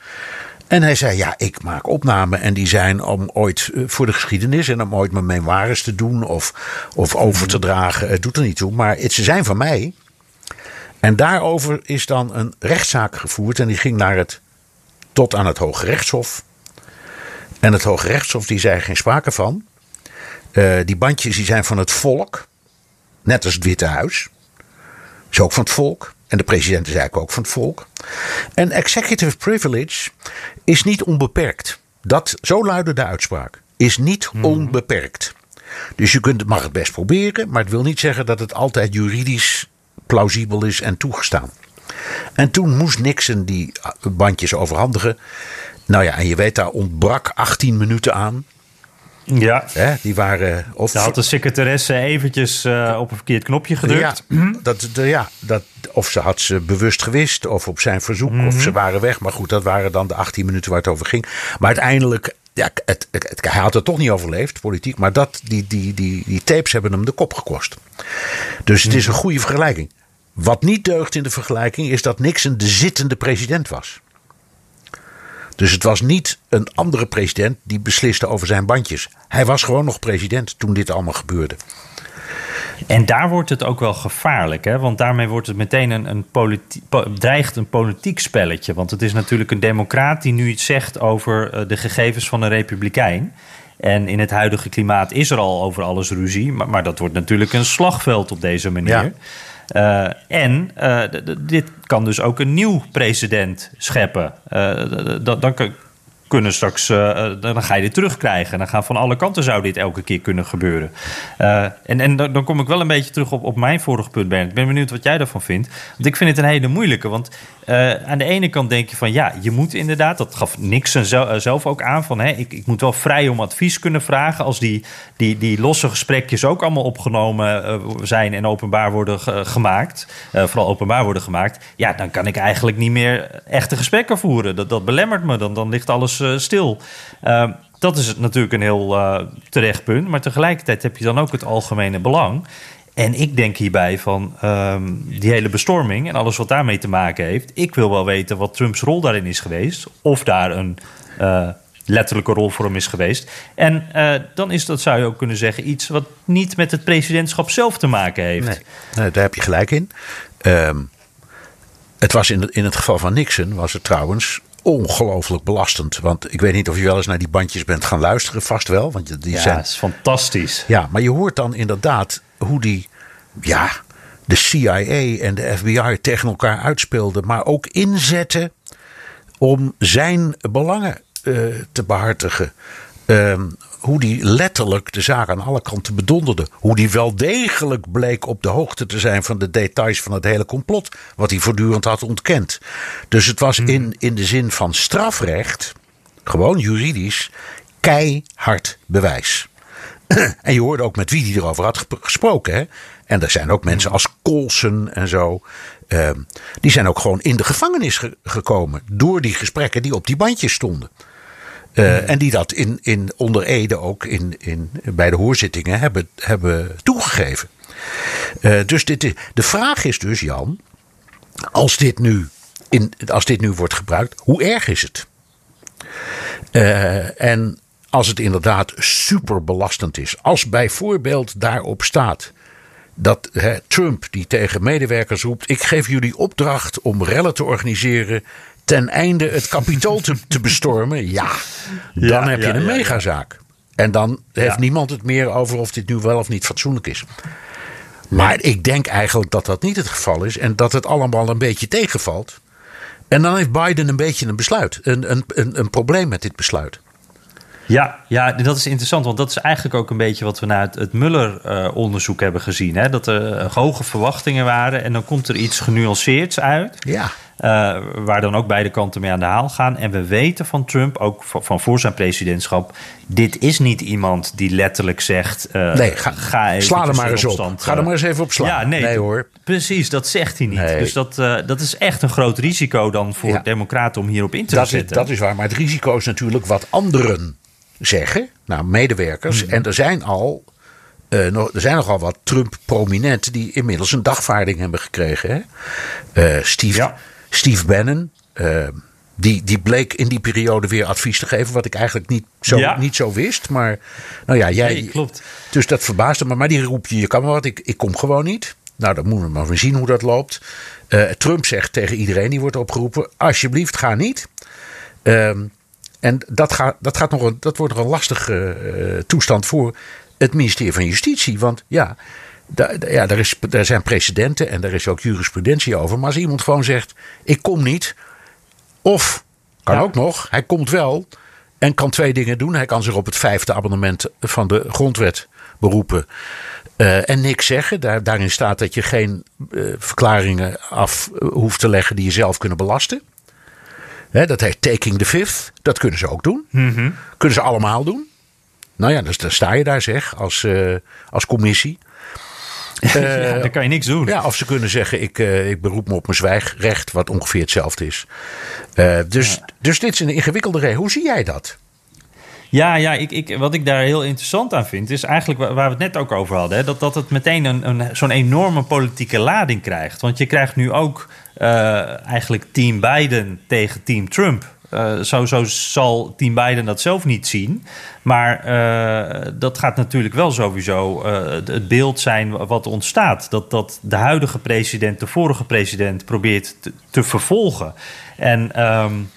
En hij zei: Ja, ik maak opnamen. En die zijn om ooit uh, voor de geschiedenis en om ooit mijn memoires te doen of, of over te dragen. Het doet er niet toe. Maar het, ze zijn van mij. En daarover is dan een rechtszaak gevoerd. En die ging naar het, tot aan het Hoge Rechtshof. En het Hoge Rechtshof die zei geen sprake van. Uh, die bandjes die zijn van het volk. Net als het Witte Huis. Is ook van het volk. En de president is eigenlijk ook van het volk. En executive privilege is niet onbeperkt. Dat, zo luidde de uitspraak. Is niet mm. onbeperkt. Dus je kunt, mag het best proberen, maar het wil niet zeggen dat het altijd juridisch plausibel is en toegestaan. En toen moest Nixon die bandjes overhandigen. Nou ja, en je weet, daar ontbrak 18 minuten aan. Ja. Hè, die waren. Of, Daar had de secretaresse eventjes uh, op een verkeerd knopje gedrukt. Ja, dat, de, ja dat, of ze had ze bewust gewist, of op zijn verzoek, mm -hmm. of ze waren weg. Maar goed, dat waren dan de 18 minuten waar het over ging. Maar uiteindelijk, ja, het, het, het, hij had het toch niet overleefd, politiek. Maar dat, die, die, die, die tapes hebben hem de kop gekost. Dus het is een goede vergelijking. Wat niet deugt in de vergelijking is dat Nixon de zittende president was. Dus het was niet een andere president die besliste over zijn bandjes. Hij was gewoon nog president toen dit allemaal gebeurde. En daar wordt het ook wel gevaarlijk, hè? want daarmee wordt het meteen een, een politi- po- dreigt een politiek spelletje. Want het is natuurlijk een democraat die nu iets zegt over eh, de gegevens van een republikein. En in het huidige klimaat is er al over alles ruzie, maar, maar dat wordt natuurlijk een slagveld op deze manier. Ja. Eh, en eh, dit kan dus ook een nieuw precedent scheppen. Eh, dan kunnen straks, eh, eh, dan ga je dit terugkrijgen. En dan gaan van alle kanten zou dit elke keer kunnen gebeuren. Eh, en en dan, dan kom ik wel een beetje terug op, op mijn vorige punt, Bernd. Ik ben benieuwd wat jij daarvan vindt. Want ik vind het een hele moeilijke. Want aan de ene kant denk je van ja, je moet inderdaad, dat gaf Nixon zel- zelf ook aan, van hè, ik, ik moet wel vrij om advies kunnen vragen. Als die, die, die losse gesprekjes ook allemaal opgenomen zijn en openbaar worden ge- gemaakt, vooral openbaar worden gemaakt, ja, dan kan ik eigenlijk niet meer echte gesprekken voeren. Dat, dat belemmert me, dan, dan ligt alles eh, stil. Eh, dat is natuurlijk een heel eh, terecht punt, maar tegelijkertijd heb je dan ook het algemene belang. En ik denk hierbij van ehm, die hele bestorming en alles wat daarmee te maken heeft. Ik wil wel weten wat Trumps rol daarin is geweest. Of daar een eh, letterlijke rol voor hem is geweest. En dan is dat, zou je ook kunnen zeggen, iets wat niet met het presidentschap zelf te maken heeft. Nee, daar heb je gelijk in. Ehm, het was in, in het geval van Nixon was het trouwens ongelooflijk belastend. Want ik weet niet of je wel eens naar die bandjes bent gaan luisteren. Vast wel, want die Ja, zijn... is fantastisch. Ja, maar je hoort dan inderdaad hoe die, ja, de CIA en de FBI tegen elkaar uitspeelden, maar ook inzetten om zijn belangen eh, te behartigen. Ehm, hoe die letterlijk de zaak aan alle kanten bedonderde. Hoe die wel degelijk bleek op de hoogte te zijn van de details van het hele complot. Wat hij voortdurend had ontkend. Dus het was in, in de zin van strafrecht, gewoon juridisch, keihard bewijs. En je hoorde ook met wie die erover had gesproken. Hè? En er zijn ook mensen als Colson en zo. ehm, die zijn ook gewoon in de gevangenis ge- gekomen. Door die gesprekken die op die bandjes stonden. Eh, En die dat in, in, onder Ede ook in, in, bij de hoorzittingen hebben, hebben toegegeven. Eh, dus dit, de vraag is dus, Jan. Als dit, nu in, als dit nu wordt gebruikt, hoe erg is het? Eh, en als het inderdaad super belastend is. Als bijvoorbeeld daarop staat dat hè, Trump die tegen medewerkers roept: ik geef jullie opdracht om rellen te organiseren ten einde het kapitool te, te bestormen. Ja, dan Ja, heb je ja, een megazaak. En dan heeft niemand het meer over of dit nu wel of niet fatsoenlijk is. Maar ik denk eigenlijk dat dat niet het geval is en dat het allemaal een beetje tegenvalt. En dan heeft Biden een beetje een besluit, een, een, een, een probleem met dit besluit. Ja, ja, dat is interessant, want dat is eigenlijk ook een beetje wat we na het, het Muller-onderzoek hebben gezien. Hè? Dat er eh, hoge verwachtingen waren en dan komt er iets genuanceerds uit. Ja. Eh, waar dan ook beide kanten mee aan de haal gaan. En we weten van Trump, ook van, van voor zijn presidentschap... dit is niet iemand die letterlijk zegt... eh, Nee, ga, ga sla er maar eens op. Ga er eh, maar eens even op slaan. Ja, nee, nee hoor. Precies, dat zegt hij niet. Nee. Dus dat, dat is echt een groot risico dan voor Ja. democraten om hierop in te Dat is, zetten. dat is waar. Maar het risico is natuurlijk wat anderen zeggen. Nou, medewerkers. Hmm. En er zijn al. nog, er zijn nogal wat Trump-prominenten die inmiddels een dagvaarding hebben gekregen. Hè? Steve, Ja. Steve Bannon. eh, die, die bleek in die periode weer advies te geven. Wat ik eigenlijk niet zo, Ja. niet zo wist. Maar nou ja, jij. Nee, klopt. Dus dat verbaasde me. Maar die roep je, je kan maar wat, ik, ik kom gewoon niet. Nou, dan moeten we maar weer zien hoe dat loopt. Eh, Trump zegt tegen iedereen die wordt opgeroepen: alsjeblieft, ga niet. Ehm, en dat, gaat, dat, gaat nog een, dat wordt nog een lastige eh, toestand voor het ministerie van Justitie. Want ja, daar, ja daar, is, daar zijn precedenten en daar is ook jurisprudentie over. Maar als iemand gewoon zegt: ik kom niet. Of, kan Ja. ook nog, hij komt wel. En kan twee dingen doen. Hij kan zich op het vijfde abonnement van de grondwet beroepen. eh, en niks zeggen. Daar, daarin staat dat je geen eh, verklaringen af eh, hoeft te leggen die je zelf kunnen belasten. Hè, dat heet taking the fifth. Dat kunnen ze ook doen. Kunnen ze allemaal doen. Nou ja, dus dan sta je daar zeg, als, als commissie. ja, dan kan je niks doen. Ja, of ze kunnen zeggen, ik, eh, ik beroep me op mijn zwijgrecht, wat ongeveer hetzelfde is. Eh, dus, dus dit is een ingewikkelde regel. Hoe zie jij dat? Ja, ja ik, ik, wat ik daar heel interessant aan vind, is eigenlijk waar, we het net ook over hadden. Hè, dat, dat het meteen een, een, zo'n enorme politieke lading krijgt. Want je krijgt nu ook eh, eigenlijk team Biden tegen team Trump Uh, zo zal Team Biden dat zelf niet zien. Maar uh, dat gaat natuurlijk wel sowieso uh, het beeld zijn wat ontstaat. Dat, dat de huidige president de vorige president probeert te, vervolgen. En um,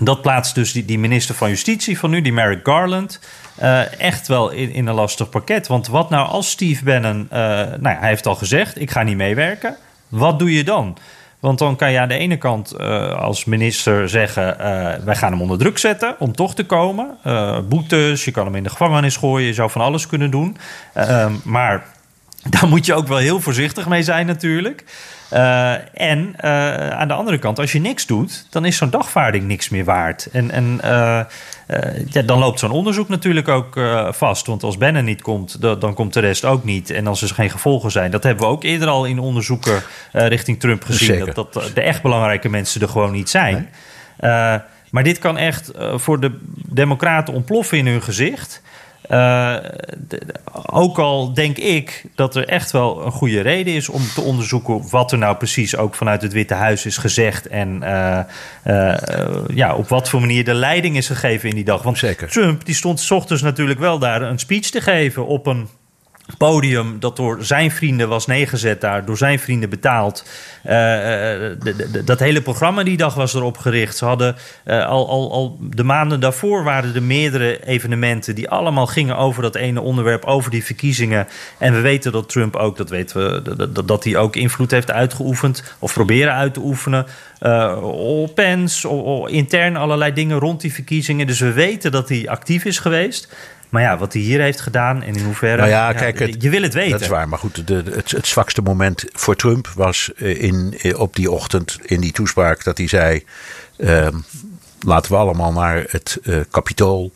dat plaatst dus die, minister van Justitie van nu, die Merrick Garland, echt wel in, in, een lastig pakket. Want wat nou als Steve Bannon, nou ja, hij heeft al gezegd, ik ga niet meewerken. Wat doe je dan? Want dan kan je aan de ene kant uh, als minister zeggen: wij gaan hem onder druk zetten om toch te komen. boetes, je kan hem in de gevangenis gooien, je zou van alles kunnen doen. Ehm, maar daar moet je ook wel heel voorzichtig mee zijn, natuurlijk. Uh, en uh, aan de andere kant, als je niks doet, dan is zo'n dagvaarding niks meer waard. En, en uh, ja, dan loopt zo'n onderzoek natuurlijk ook vast. Want als Bannon niet komt, dan komt de rest ook niet. En als er geen gevolgen zijn, dat hebben we ook eerder al in onderzoeken richting Trump gezien. Dat, dat, de echt belangrijke mensen er gewoon niet zijn. Nee. maar dit kan echt voor de Democraten ontploffen in hun gezicht. Uh, ook al denk ik dat er echt wel een goede reden is om te onderzoeken wat er nou precies ook vanuit het Witte Huis is gezegd en uh, uh, ja, op wat voor manier de leiding is gegeven in die dag. Want Zeker. Trump die stond s ochtends natuurlijk wel daar een speech te geven op een podium dat door zijn vrienden was neergezet daar, door zijn vrienden betaald. Uh, dat hele programma die dag was erop gericht. Ze hadden uh, al, al, al de maanden daarvoor waren er meerdere evenementen die allemaal gingen over dat ene onderwerp, over die verkiezingen. En we weten dat Trump ook, dat weten we, dat, dat hij ook invloed heeft uitgeoefend of proberen uit te oefenen. op Pence, intern allerlei dingen rond die verkiezingen. Dus we weten dat hij actief is geweest. Maar ja, wat hij hier heeft gedaan en in hoeverre. Nou ja, kijk, ja, het, je wil het weten. Dat is waar. Maar goed, de, het, het zwakste moment voor Trump was in, op die ochtend in die toespraak dat hij zei: uh, laten we allemaal naar het uh, kapitool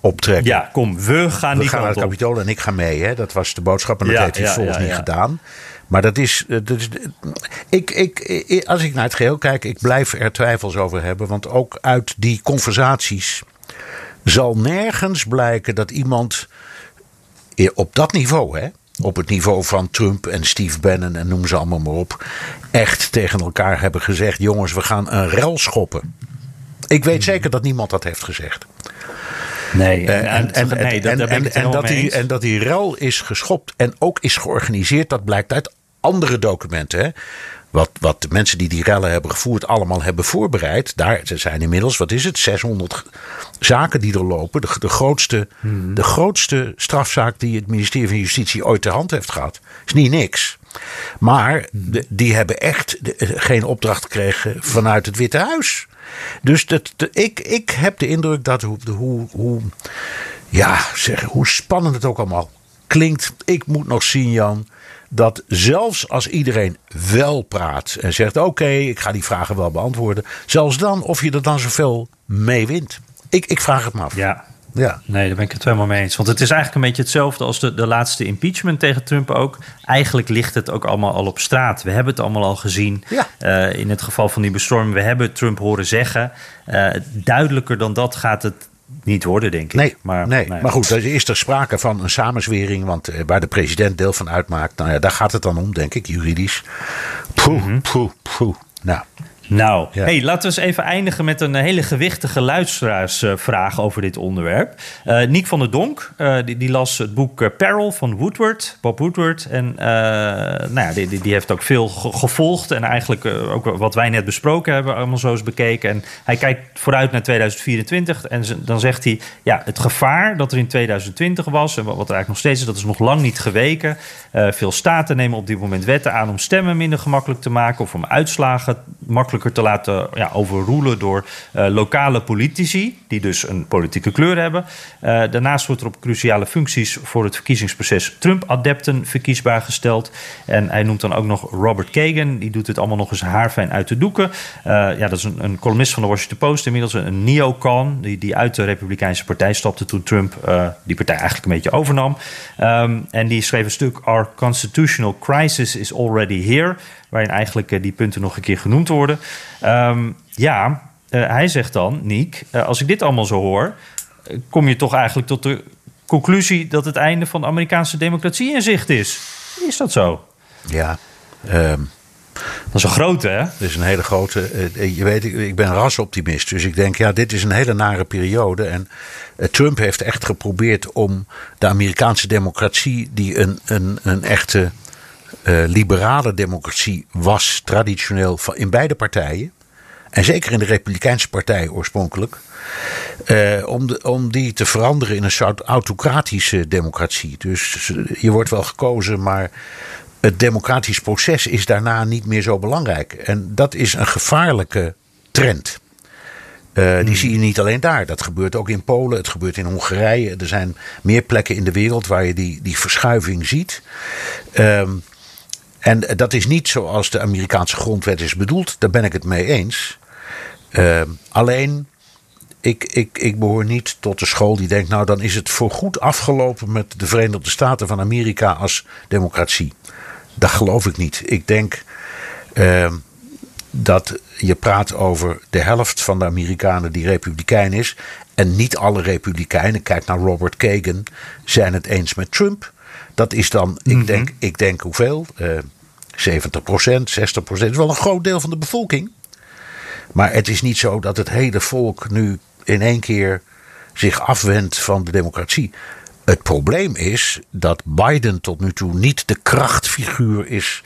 optrekken. Ja, kom, we gaan we die gaan naar het kapitool en ik ga mee. Hè? Dat was de boodschap en dat Ja, heeft hij volgens niet gedaan. Maar dat is, dat is ik, ik, ik- als ik naar het geheel kijk, ik blijf er twijfels over hebben. Want ook uit die conversaties zal nergens blijken dat iemand op dat niveau, hè, op het niveau van Trump en Steve Bannon en noem ze allemaal maar op, echt tegen elkaar hebben gezegd: jongens, we gaan een rel schoppen. Ik weet zeker dat niemand dat heeft gezegd. Nee, en dat die rel is geschopt en ook is georganiseerd, dat blijkt uit andere documenten. Hè? Wat, wat de mensen die die rellen hebben gevoerd allemaal hebben voorbereid. Daar er zijn inmiddels, wat is het, 600 zaken die er lopen. De, de, grootste, Hmm. de grootste strafzaak die het ministerie van Justitie ooit ter hand heeft gehad. Is niet niks. Maar de- die hebben echt de- eh, geen opdracht gekregen vanuit het Witte Huis. Dus dat, de- ik, ik heb de indruk dat hoe, de- hoe, hoe, ja, zeg, hoe spannend het ook allemaal klinkt. Ik moet nog zien, Jan, dat zelfs als iedereen wel praat en zegt: Oké, ik ga die vragen wel beantwoorden. Zelfs dan, of je er dan zoveel mee wint. Ik, ik vraag het me af. Ja, Ja. Nee, daar ben ik het helemaal mee eens. Want het is eigenlijk een beetje hetzelfde als de, de laatste impeachment tegen Trump ook. Eigenlijk ligt het ook allemaal al op straat. We hebben het allemaal al gezien. Ja. Eh, in het geval van die bestorming. We hebben Trump horen zeggen. Eh, duidelijker dan dat gaat het niet worden, denk ik. Nee, maar, nee. nou maar goed, er is er sprake van een samenzwering. Want eh, waar de president deel van uitmaakt, nou ja, daar gaat het dan om, denk ik, juridisch. Poeh, poeh, poeh. Nou, Nou, Ja. hey, laten we eens even eindigen met een hele gewichtige luisteraarsvraag over dit onderwerp. Eh Niek van der Donk, eh, die, die las het boek eh, Peril van Woodward, Bob Woodward. En nou ja, die, die, die heeft ook veel ge- gevolgd en eigenlijk ook wat wij net besproken hebben, allemaal zo eens bekeken. En hij kijkt vooruit naar 2024 en dan zegt hij, ja, het gevaar dat er in 2020 was en wat, wat er eigenlijk nog steeds is, dat is nog lang niet geweken. Veel staten nemen op dit moment wetten aan om stemmen minder gemakkelijk te maken of om uitslagen te laten overroelen door eh, lokale politici, die dus een politieke kleur hebben. Eh, daarnaast wordt er op cruciale functies voor het verkiezingsproces Trump-adepten verkiesbaar gesteld. En hij noemt dan ook nog Robert Kagan, die doet het allemaal nog eens haarfijn uit de doeken. Eh, ja, dat is een, een columnist van de Washington Post, inmiddels een, neocon, die, die uit de Republikeinse Partij stapte toen Trump die partij eigenlijk een beetje overnam. Ehm, en die schreef een stuk Our Constitutional Crisis is Already Here, waarin eigenlijk eh, die punten nog een keer genoemd worden. Ehm, ja, eh, hij zegt dan, Niek, eh, als ik dit allemaal zo hoor, kom je toch eigenlijk tot de conclusie dat het einde van de Amerikaanse democratie in zicht is. Is dat zo? ja. ehm, Dat is een grote, hè? Dat is een hele grote. Je weet, ik- ben rasoptimist. Dus ik denk, ja, dit is een hele nare periode. En Trump heeft echt geprobeerd om de Amerikaanse democratie, die een, een, een echte eh, liberale democratie was, traditioneel in beide partijen. En zeker in de Republikeinse Partij oorspronkelijk. eh, om, de, om die te veranderen in een soort autocratische democratie. Dus je wordt wel gekozen, maar het democratisch proces is daarna niet meer zo belangrijk. En dat is een gevaarlijke trend. Eh, die zie je niet alleen daar. Dat gebeurt ook in Polen, het gebeurt in Hongarije. Er zijn meer plekken in de wereld waar je die, die verschuiving ziet. Ehm, en dat is niet zoals de Amerikaanse grondwet is bedoeld. Daar ben ik het mee eens. Ehm, alleen, ik, ik, ik behoor niet tot de school die denkt... nou, dan is het voorgoed afgelopen met de Verenigde Staten van Amerika als democratie. Dat geloof ik niet. Ik denk ehm, dat je praat over de helft van de Amerikanen die republikein is. En niet alle republikeinen, kijk naar Robert Kagan, zijn het eens met Trump. Dat is dan, ik, denk, ik denk hoeveel? Eh 70% 60 Dat is wel een groot deel van de bevolking. Maar het is niet zo dat het hele volk nu in één keer zich afwendt van de democratie. Het probleem is dat Biden tot nu toe niet de krachtfiguur is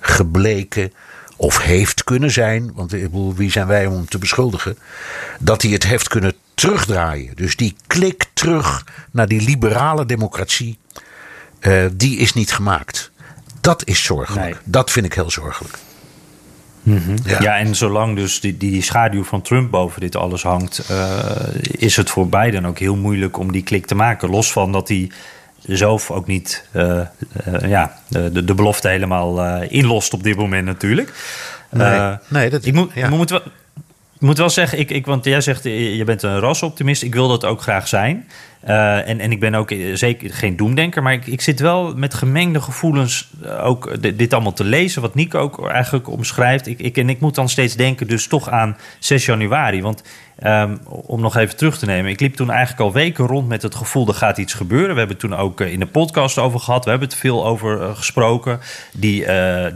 gebleken. Of heeft kunnen zijn, want ik bedoel, wie zijn wij om hem te beschuldigen? Dat hij het heeft kunnen terugdraaien. Dus die klik terug naar die liberale democratie, eh, die is niet gemaakt. Dat is zorgelijk. Nee. Dat vind ik heel zorgelijk. Ja. en zolang dus die, die, die schaduw van Trump boven dit alles hangt, eh, is het voor Biden ook heel moeilijk om die klik te maken. Los van dat hij zelf ook niet eh, ja, de, de belofte helemaal inlost op dit moment natuurlijk. Nee, nee, dat- ik moet, ja. moet wel. Ik moet wel zeggen, ik, ik, want jij zegt je bent een rasoptimist. Ik wil dat ook graag zijn. Eh, en, en ik ben ook eh, zeker geen doemdenker. Maar ik, ik zit wel met gemengde gevoelens eh, ook dit, allemaal te lezen. Wat Nico ook eigenlijk omschrijft. Ik, ik, en ik moet dan steeds denken dus toch aan 6 januari. Want ehm, om nog even terug te nemen. Ik liep toen eigenlijk al weken rond met het gevoel... er gaat iets gebeuren. We hebben het toen ook in de podcast over gehad. We hebben het veel over gesproken. Die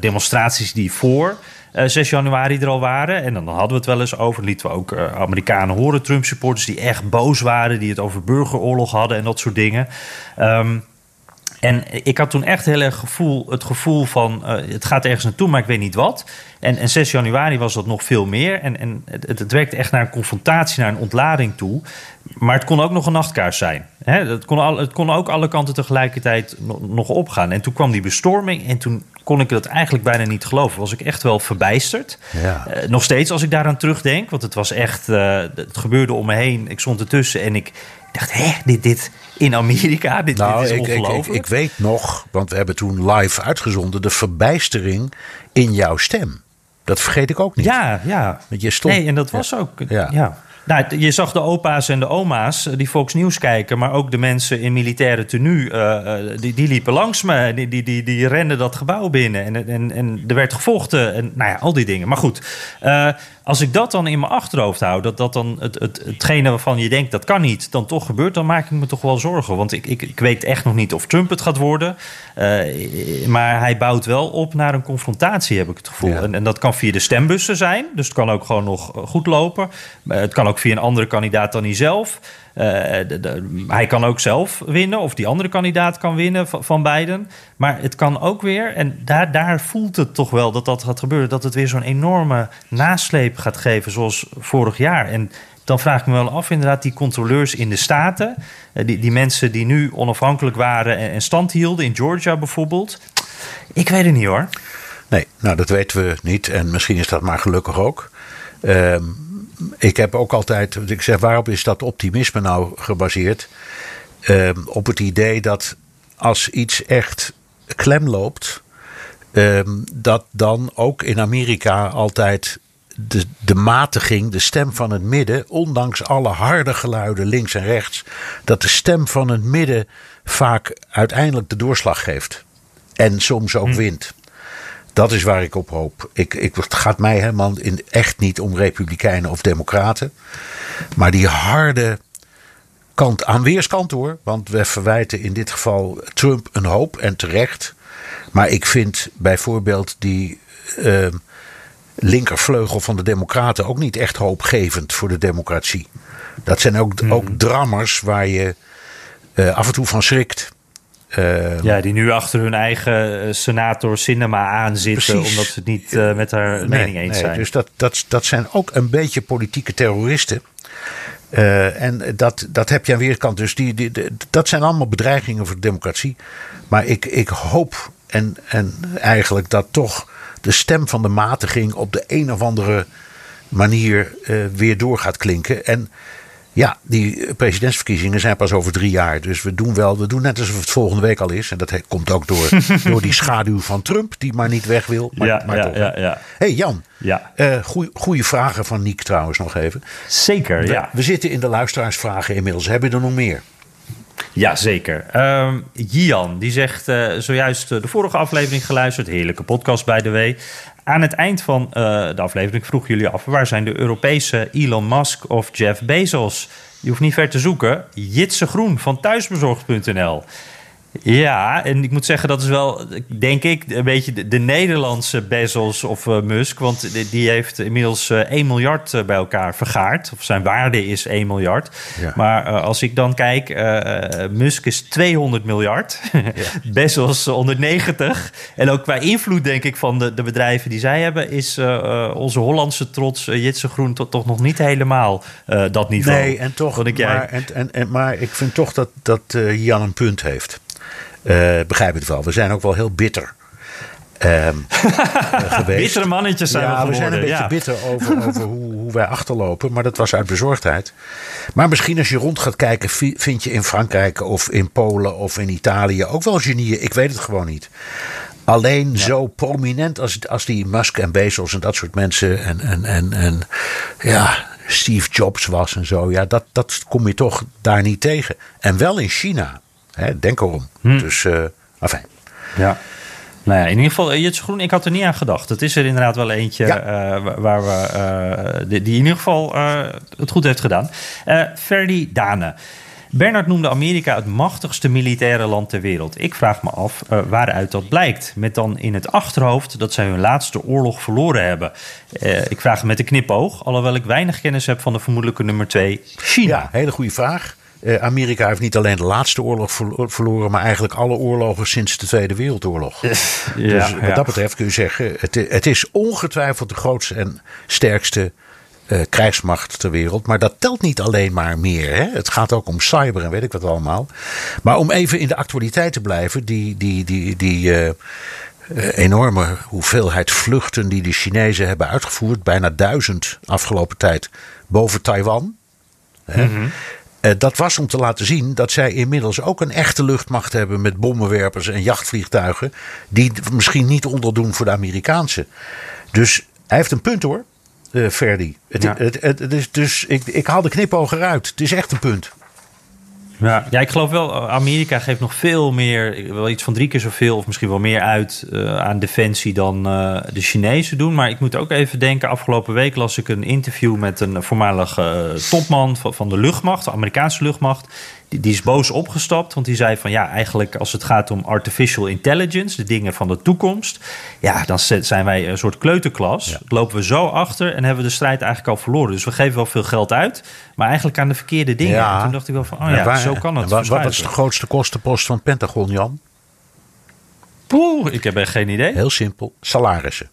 demonstraties die voor... eh, 6 januari er al waren. En dan hadden we het wel eens over. Lieten we ook eh, Amerikanen horen, Trump-supporters die echt boos waren. Die het over burgeroorlog hadden en dat soort dingen. Ehm, en ik had toen echt heel erg gevoel, het gevoel van eh, het gaat ergens naartoe, maar ik weet niet wat. En, en 6 januari was dat nog veel meer. En, en het, het, werkte echt naar een confrontatie, naar een ontlading toe. Maar het kon ook nog een nachtkaars zijn. Hè? Het, kon al, het kon ook alle kanten tegelijkertijd nog, nog opgaan. En toen kwam die bestorming en toen kon ik dat eigenlijk bijna niet geloven. Was ik echt wel verbijsterd. Ja. Eh, nog steeds als ik daaraan terugdenk. Want het was echt, eh, het gebeurde om me heen. Ik stond ertussen en ik dacht, hè, dit, dit in Amerika, dit, Nou, dit is ik, ik, ik, ik weet nog, want we hebben toen live uitgezonden, de verbijstering in jouw stem. Dat vergeet ik ook niet. Ja, ja. Want je stond- nee, en dat was ook. Ja. Ja. Nou, je zag de opa's en de oma's eh, die Fox News kijken, maar ook de mensen in militaire tenue, eh, eh, die, die liepen langs me. Die, die, die, die renden dat gebouw binnen en, en, en er werd gevochten en nou ja, al die dingen. Maar goed, als ik dat dan in mijn achterhoofd hou, dat dat dan het, het, hetgene waarvan je denkt dat kan niet, dan toch gebeurt, dan maak ik me toch wel zorgen. Want ik, ik, ik weet echt nog niet of Trump het gaat worden. Maar hij bouwt wel op naar een confrontatie, heb ik het gevoel. Ja. En, en dat kan via de stembussen zijn. Dus het kan ook gewoon nog goed lopen. Het kan ook via een andere kandidaat dan hij zelf. Eh, hij kan ook zelf winnen, of die andere kandidaat kan winnen van, beiden. Maar het kan ook weer, en daar, daar voelt het toch wel dat dat gaat gebeuren, dat het weer zo'n enorme nasleep gaat geven, zoals vorig jaar. En dan vraag ik me wel af, inderdaad, die controleurs in de staten, eh, die, die mensen die nu onafhankelijk waren en, en stand hielden, in Georgia bijvoorbeeld. Ik weet het niet hoor. Nee, nou dat weten we niet. En misschien is dat maar gelukkig ook. Ehm, ik heb ook altijd, ik zeg waarop is dat optimisme nou gebaseerd? Ehm, op het idee dat als iets echt klem loopt, ehm, dat dan ook in Amerika altijd de, de matiging, de stem van het midden, ondanks alle harde geluiden links en rechts, dat de stem van het midden vaak uiteindelijk de doorslag geeft. En soms ook wint. Dat is waar ik op hoop. Ik, ik, het gaat mij helemaal in, echt niet om republikeinen of democraten. Maar die harde kant, aan weerskant hoor. Want we verwijten in dit geval Trump een hoop en terecht. Maar ik vind bijvoorbeeld die uh, linkervleugel van de Democraten ook niet echt hoopgevend voor de democratie. Dat zijn ook, ook drammers waar je uh, af en toe van schrikt. Uh, ja, die nu achter hun eigen eh, senator Cinema aanzitten. Precies. omdat ze het niet uh, met haar nee, mening eens nee, zijn. Dus dat, dat, dat zijn ook een beetje politieke terroristen. Uh, en dat, dat heb je aan weerkant. Dus die, die, die, dat zijn allemaal bedreigingen voor de democratie. Maar ik, ik hoop en, en eigenlijk dat toch de stem van de matiging op de een of andere manier weer door gaat klinken. En ja, die presidentsverkiezingen zijn pas over drie jaar. Dus we doen wel, we doen net alsof het volgende week al is. En dat komt ook door, door die schaduw van Trump, die maar niet weg wil. Maar, ja, maar ja, toch. ja, ja. hey Jan, Ja. uh, goede vragen van Niek trouwens nog even. Zeker, We, ja. we zitten in de luisteraarsvragen inmiddels. Heb je er nog meer? Ja, zeker. Jian, die zegt uh, zojuist uh, de vorige aflevering geluisterd. Heerlijke podcast, by the way. Aan het eind van uh, de aflevering vroegen jullie af... waar zijn de Europese Elon Musk of Jeff Bezos? Je hoeft niet ver te zoeken. Jitse Groen van thuisbezorgd.nl. Ja, en ik moet zeggen, dat is wel, denk ik, een beetje de, de Nederlandse Bezos of uh, Musk. Want die, die heeft inmiddels uh, 1 miljard uh, bij elkaar vergaard. Of zijn waarde is 1 miljard. Ja. Maar als ik dan kijk, Musk is 200 miljard. ja. Bezos 190. En ook qua invloed, denk ik, van de, de bedrijven die zij hebben... is onze Hollandse trots, Jitse Groen, to, toch nog niet helemaal dat niveau. Nee, en toch, ik maar, en, en, en, maar ik vind toch dat, dat Jan een punt heeft. Uh, begrijp het wel. We zijn ook wel heel bitter. Um, geweest. Bittere mannetjes zijn ja, we we zijn een beetje ja. bitter over, over hoe, hoe, wij achterlopen. Maar dat was uit bezorgdheid. Maar misschien als je rond gaat kijken... vind je in Frankrijk of in Polen of in Italië... ook wel genieën. Ik weet het gewoon niet. Alleen ja. zo prominent als, als die Musk en Bezos en dat soort mensen... en, en, en, en ja, Steve Jobs was en zo... ja, dat, dat kom je toch daar niet tegen. En wel in China... Hè, denk erom. Hm. Dus, uh, afijn. Ja. Nou ja, in ieder geval, Jitse Groen, ik had er niet aan gedacht. Het is er inderdaad wel eentje ja. uh, waar we, uh, die, die, in ieder geval het goed heeft gedaan. Ferdi Dane. Bernard noemde Amerika het machtigste militaire land ter wereld. Ik vraag me af uh, waaruit dat blijkt. Met dan in het achterhoofd dat zij hun laatste oorlog verloren hebben. Uh, ik vraag met een knipoog, alhoewel ik weinig kennis heb van de vermoedelijke nummer 2, China. Ja, hele goede vraag. Uh, Amerika heeft niet alleen de laatste oorlog verloren, maar eigenlijk alle oorlogen sinds de Tweede Wereldoorlog. ja, dus wat ja. dat betreft kun je zeggen, het, het is ongetwijfeld de grootste en sterkste uh, krijgsmacht ter wereld. Maar dat telt niet alleen maar meer. Hè? Het gaat ook om cyber en weet ik wat allemaal. Maar om even in de actualiteit te blijven, die, die, die, die uh, uh, enorme hoeveelheid vluchten die de Chinezen hebben uitgevoerd, bijna duizend afgelopen tijd, boven Taiwan. Hè? Mm -hmm. Uh, dat was om te laten zien dat zij inmiddels ook een echte luchtmacht hebben met bommenwerpers en jachtvliegtuigen. Die misschien niet onderdoen voor de Amerikaanse. Dus hij heeft een punt hoor, uh, Ferdi. Het, ja. het, het, het, is dus, ik, ik haal de knipoog eruit. Het is echt een punt. Ja, ja, ik geloof wel, Amerika geeft nog veel meer, wel iets van drie keer zoveel of misschien wel meer uit uh, aan defensie dan uh, de Chinezen doen. Maar ik moet ook even denken, afgelopen week las ik een interview met een voormalige uh, topman van, van de luchtmacht, de Amerikaanse luchtmacht. Die, die is boos opgestapt, want die zei van ja, eigenlijk als het gaat om artificial intelligence, de dingen van de toekomst, ja, dan zijn wij een soort kleuterklas. Ja. Lopen we zo achter en hebben we de strijd eigenlijk al verloren. Dus we geven wel veel geld uit, maar eigenlijk aan de verkeerde dingen. Ja. En toen dacht ik wel van, oh ja, waar, zo kan het. Wat, wat is de grootste kostenpost van Pentagon, Jan? Poeh, ik heb echt geen idee. Heel simpel, salarissen.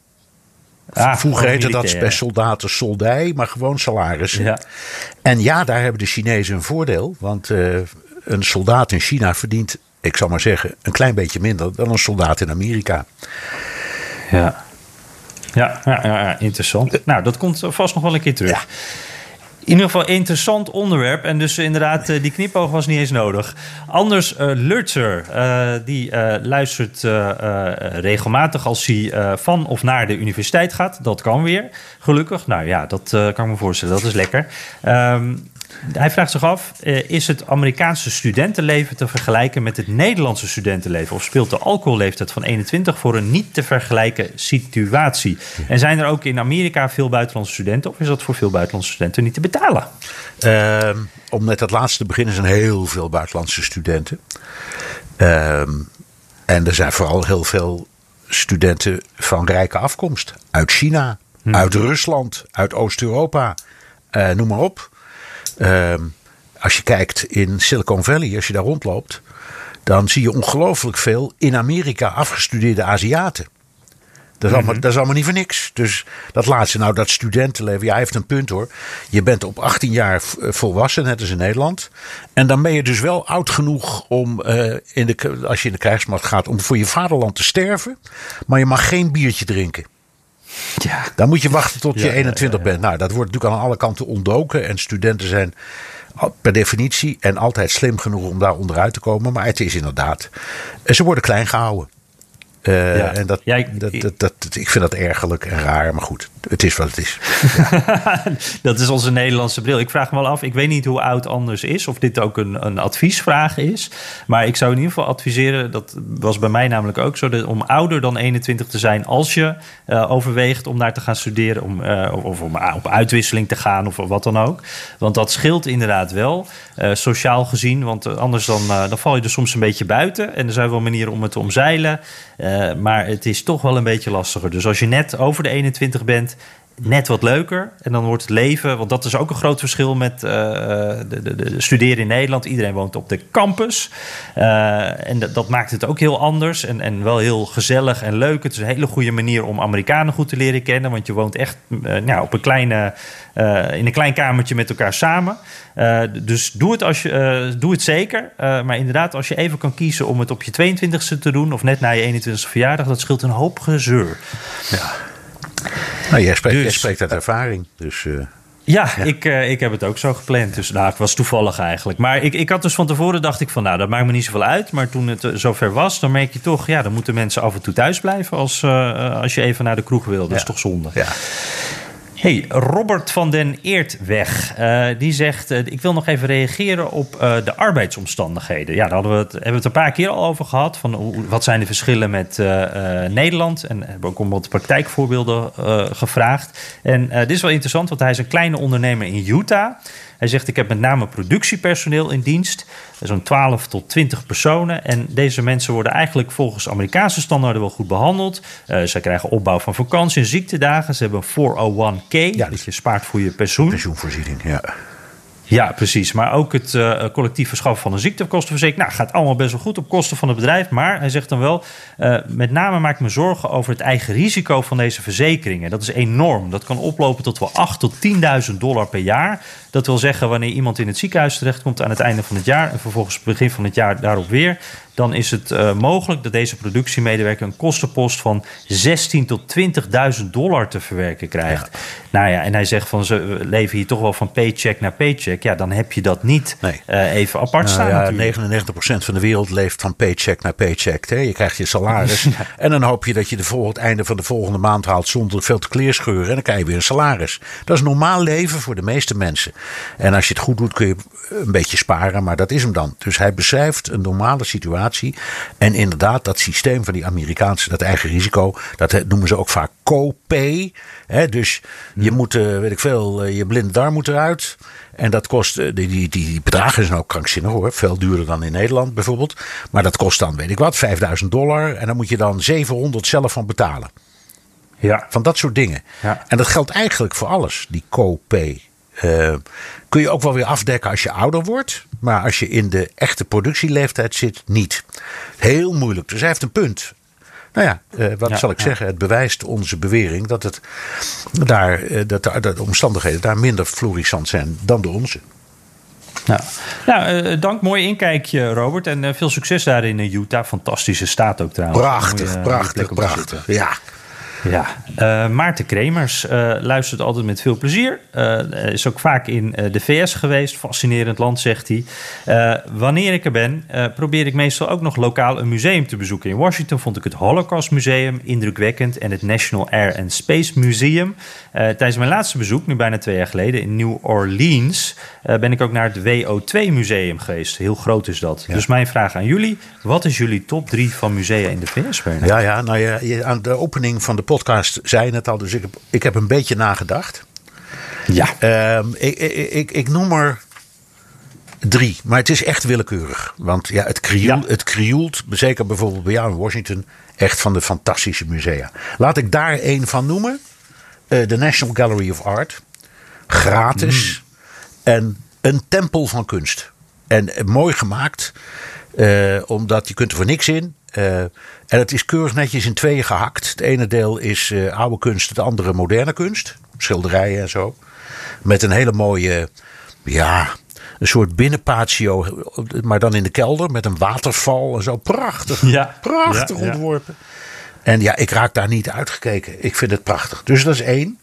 Ah, Vroeger heette dat bij soldaten soldij, maar gewoon salarissen. Ja. En ja, daar hebben de Chinezen een voordeel. Want uh, een soldaat in China verdient, ik zal maar zeggen, een klein beetje minder dan een soldaat in Amerika. Ja, ja, ja, ja interessant. Nou, dat komt vast nog wel een keer terug. Ja. In ieder geval interessant onderwerp. En dus inderdaad, uh, die knipoog was niet eens nodig. Anders, uh, die luistert regelmatig als hij van of naar de universiteit gaat. Dat kan weer, gelukkig. Nou ja, dat kan ik me voorstellen. Dat is lekker. Um, hij vraagt zich af: is het Amerikaanse studentenleven te vergelijken met het Nederlandse studentenleven? Of speelt de alcoholleeftijd van 21 voor een niet te vergelijken situatie? En zijn er ook in Amerika veel buitenlandse studenten? Of is dat voor veel buitenlandse studenten niet te betalen? Uh, om met dat laatste te beginnen, zijn heel veel buitenlandse studenten. Uh, en er zijn vooral heel veel studenten van rijke afkomst. Uit China, uit Rusland, uit Oost-Europa, eh, noem maar op. Ehm, als je kijkt in Silicon Valley, als je daar rondloopt, dan zie je ongelooflijk veel in Amerika afgestudeerde Aziaten. Dat is, allemaal, dat is allemaal niet voor niks. Dus dat laatste, nou dat studentenleven, ja, hij heeft een punt hoor. Je bent op 18 jaar eh, volwassen, net als in Nederland. En dan ben je dus wel oud genoeg om, eh, in de, als je in de krijgsmacht gaat, om voor je vaderland te sterven. Maar je mag geen biertje drinken. Ja. Dan moet je wachten tot je Ja, ja, 21 bent. Nou, dat wordt natuurlijk aan alle kanten ontdoken. En studenten zijn per definitie en altijd slim genoeg om daar onderuit te komen. Maar het is inderdaad, eh, ze worden klein gehouden. Eh, Ja. En dat, ik- dat, dat, dat, ik vind dat ergerlijk en raar. Maar goed, het is wat het is. dat is onze Nederlandse bril. Ik vraag me wel af, ik weet niet hoe oud anders is, of dit ook een, een adviesvraag is. Maar ik zou in ieder geval adviseren, dat was bij mij namelijk ook zo, dat om ouder dan 21 te zijn als je eh, overweegt om daar te gaan studeren, om, eh, of- om op uitwisseling te gaan of wat dan ook. Want dat scheelt inderdaad wel, eh, sociaal gezien, want anders dan, dan val je er soms een beetje buiten. En er zijn wel manieren om het te omzeilen, maar het is toch wel een beetje lastiger. Dus als je net over de 21 bent, net wat leuker. En dan wordt het leven, want dat is ook een groot verschil met eh, de, de, de studeren in Nederland. Iedereen woont op de campus. Eh, en dat, dat maakt het ook heel anders en, en wel heel gezellig en leuk. Het is een hele goede manier om Amerikanen goed te leren kennen. Want je woont echt eh, nou, op een kleine, eh, in een klein kamertje met elkaar samen. Eh, dus doe het, als je, eh, doe het zeker. Eh, maar inderdaad, als je even kan kiezen om het op je 22e te doen... of net na je 21e verjaardag, dat scheelt een hoop gezeur. Nou, jij spreekt, jij Dus- spreekt uit ervaring. Dus eh, Ja, Ik, eh, ik heb het ook zo gepland. Dus nou, het was toevallig eigenlijk. Maar ik, ik had dus van tevoren dacht ik van, nou, dat maakt me niet zoveel uit. Maar toen het eh, zover was, dan merk je toch, ja, dan moeten mensen af en toe thuis blijven als, als je even naar de kroeg wil. Dat is toch zonde. ja. Hey, Robert van den Eertweg, eh, die zegt... eh, ik wil nog even reageren op eh, de arbeidsomstandigheden. Ja, daar hadden we hebben we het een paar keer al over gehad. Van wat zijn de verschillen met Nederland? En hebben ook om wat praktijkvoorbeelden gevraagd. En dit is wel interessant, want hij is een kleine ondernemer in Utah. Hij zegt, ik heb met name productiepersoneel in dienst. Zo'n 12 tot 20 personen. En deze mensen worden eigenlijk volgens Amerikaanse standaarden wel goed behandeld. Eh ze krijgen opbouw van vakantie en ziektedagen. Ze hebben een 401k, Ja, dat je spaart voor je pensioen. pensioenvoorziening, ja. Ja, precies. Maar ook het eh, collectief verschaffen van een ziektekostenverzekering. Nou, gaat allemaal best wel goed op kosten van het bedrijf. Maar hij zegt dan wel, eh, met name maak ik me zorgen over het eigen risico van deze verzekeringen. Dat is enorm. Dat kan oplopen tot wel 8 tot 10.000 dollar per jaar. Dat wil zeggen, wanneer iemand in het ziekenhuis terechtkomt aan het einde van het jaar... en vervolgens begin van het jaar daarop weer... dan is het eh, mogelijk dat deze productiemedewerker een kostenpost van 16 tot 20.000 dollar te verwerken krijgt. Nou ja, en hij zegt van ze leven hier toch wel van paycheck naar paycheck. Ja, dan heb je dat niet Nee. eh, even apart Nou staan ja, natuurlijk. 99% van de wereld leeft van paycheck naar paycheck. Hè. Je krijgt je salaris. En dan hoop je dat je de vol- het einde van de volgende maand haalt zonder veel te kleerscheuren. En dan krijg je weer een salaris. Dat is normaal leven voor de meeste mensen. En als je het goed doet kun je een beetje sparen. Maar dat is hem dan. Dus hij beschrijft een normale situatie. En inderdaad, dat systeem van die Amerikaanse, dat eigen risico. Dat noemen ze ook vaak co-pay. Dus je moet, eh, weet ik veel, eh, je blinde darm moet eruit. En dat kost, eh, die, die, die bedragen zijn ook krankzinnig hoor. Veel duurder dan in Nederland bijvoorbeeld. Maar dat kost dan, weet ik wat, 5000 dollar. En dan moet je dan 700 zelf van betalen. Ja. Van dat soort dingen. Ja. En dat geldt eigenlijk voor alles, die co-pay. Eh, kun je ook wel weer afdekken als je ouder wordt. Maar als je in de echte productieleeftijd zit, niet. Heel moeilijk. Dus hij heeft een punt. Nou ja, eh, wat Ja, zal ik ja. zeggen? Het bewijst onze bewering dat, het daar, eh, dat, de, dat de omstandigheden daar minder florissant zijn dan de onze. Nou, nou dank. Mooi inkijkje, Robert. En veel succes daar in Utah. Fantastische staat ook trouwens. Prachtig, prachtig, prachtig. Ja. Ja, eh, Maarten Kremers eh, luistert altijd met veel plezier. Eh, is ook vaak in de VS geweest. Fascinerend land, zegt hij. Wanneer ik er ben, probeer ik meestal ook nog lokaal een museum te bezoeken. In Washington vond ik het Holocaust Museum indrukwekkend en het National Air and Space Museum. Tijdens mijn laatste bezoek, nu bijna twee jaar geleden, in New Orleans, ben ik ook naar het WO2 Museum geweest. Heel groot is dat. Dus mijn vraag aan jullie: wat is jullie top drie van musea in de VS, Bernard? Ja, ja, nou ja, aan de opening van de podcast zei je het al, dus ik heb, ik heb een beetje nagedacht. ja. Ehm, ik, ik, ik, ik noem er drie, maar het is echt willekeurig. Want ja, het, krioelt, Ja. het krioelt, zeker bijvoorbeeld bij jou in Washington, echt van de fantastische musea. Laat ik daar één van noemen. Eh, de National Gallery of Art. Gratis. En een tempel van kunst. En eh, mooi gemaakt. Eh, omdat je kunt er voor niks in. Eh, en het is keurig netjes in tweeën gehakt. Het ene deel is eh, oude kunst, het andere moderne kunst. Schilderijen en zo. Met een hele mooie, ja, een soort binnenpatio. Maar dan in de kelder met een waterval en zo. Prachtig. Ja. Prachtig Ja, ja. ontworpen. En ja, ik raak daar niet uitgekeken. Ik vind het prachtig. Dus dat is één.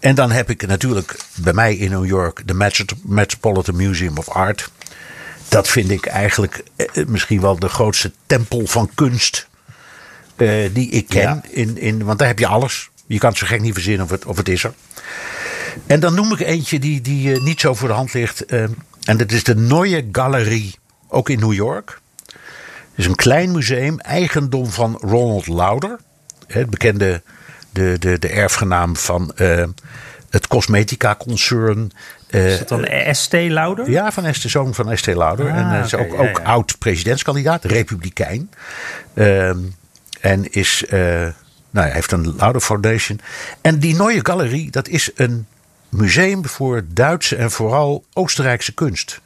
En dan heb ik natuurlijk bij mij in New York de Metro- Metropolitan Museum of Art. Dat vind ik eigenlijk eh, misschien wel de grootste tempel van kunst eh, die ik ken. Ja. In, in, want daar heb je alles. Je kan het zo gek niet verzinnen of het, of het is er. En dan noem ik eentje die, die eh, niet zo voor de hand ligt. eh, en dat is de Neue Galerie, ook in New York. Het is een klein museum, eigendom van Ronald Lauder. Het bekende, de, de, de erfgenaam van eh, het cosmetica-concern. eh, Is dat dan ST Lauder? ja, van Esther Zoon van Estee Lauder. Ah, en hij is ook, ja, ook ja. oud-presidentskandidaat, republikein. Ehm, en is, eh, nou, hij heeft een Lauder Foundation. En die Neue Galerie, dat is een museum voor Duitse en vooral Oostenrijkse kunst.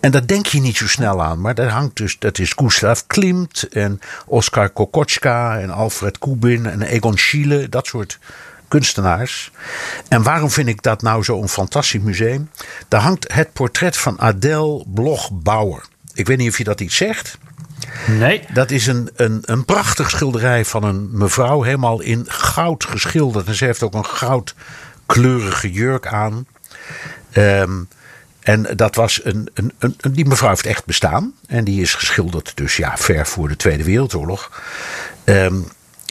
En dat denk je niet zo snel aan. Maar daar hangt dus, dat is Gustav Klimt en Oskar Kokoschka en Alfred Kubin en Egon Schiele. Dat soort kunstenaars. En waarom vind ik dat nou zo'n fantastisch museum? Daar hangt het portret van Adele Bloch-Bauer. Ik weet niet of je dat iets zegt. Nee. Dat is een, een, een prachtig schilderij van een mevrouw, helemaal in goud geschilderd. En ze heeft ook een goudkleurige jurk aan. Ehm, en dat was een, een, een, een- Die mevrouw heeft echt bestaan. En die is geschilderd, dus ja, ver voor de Tweede Wereldoorlog. Ehm,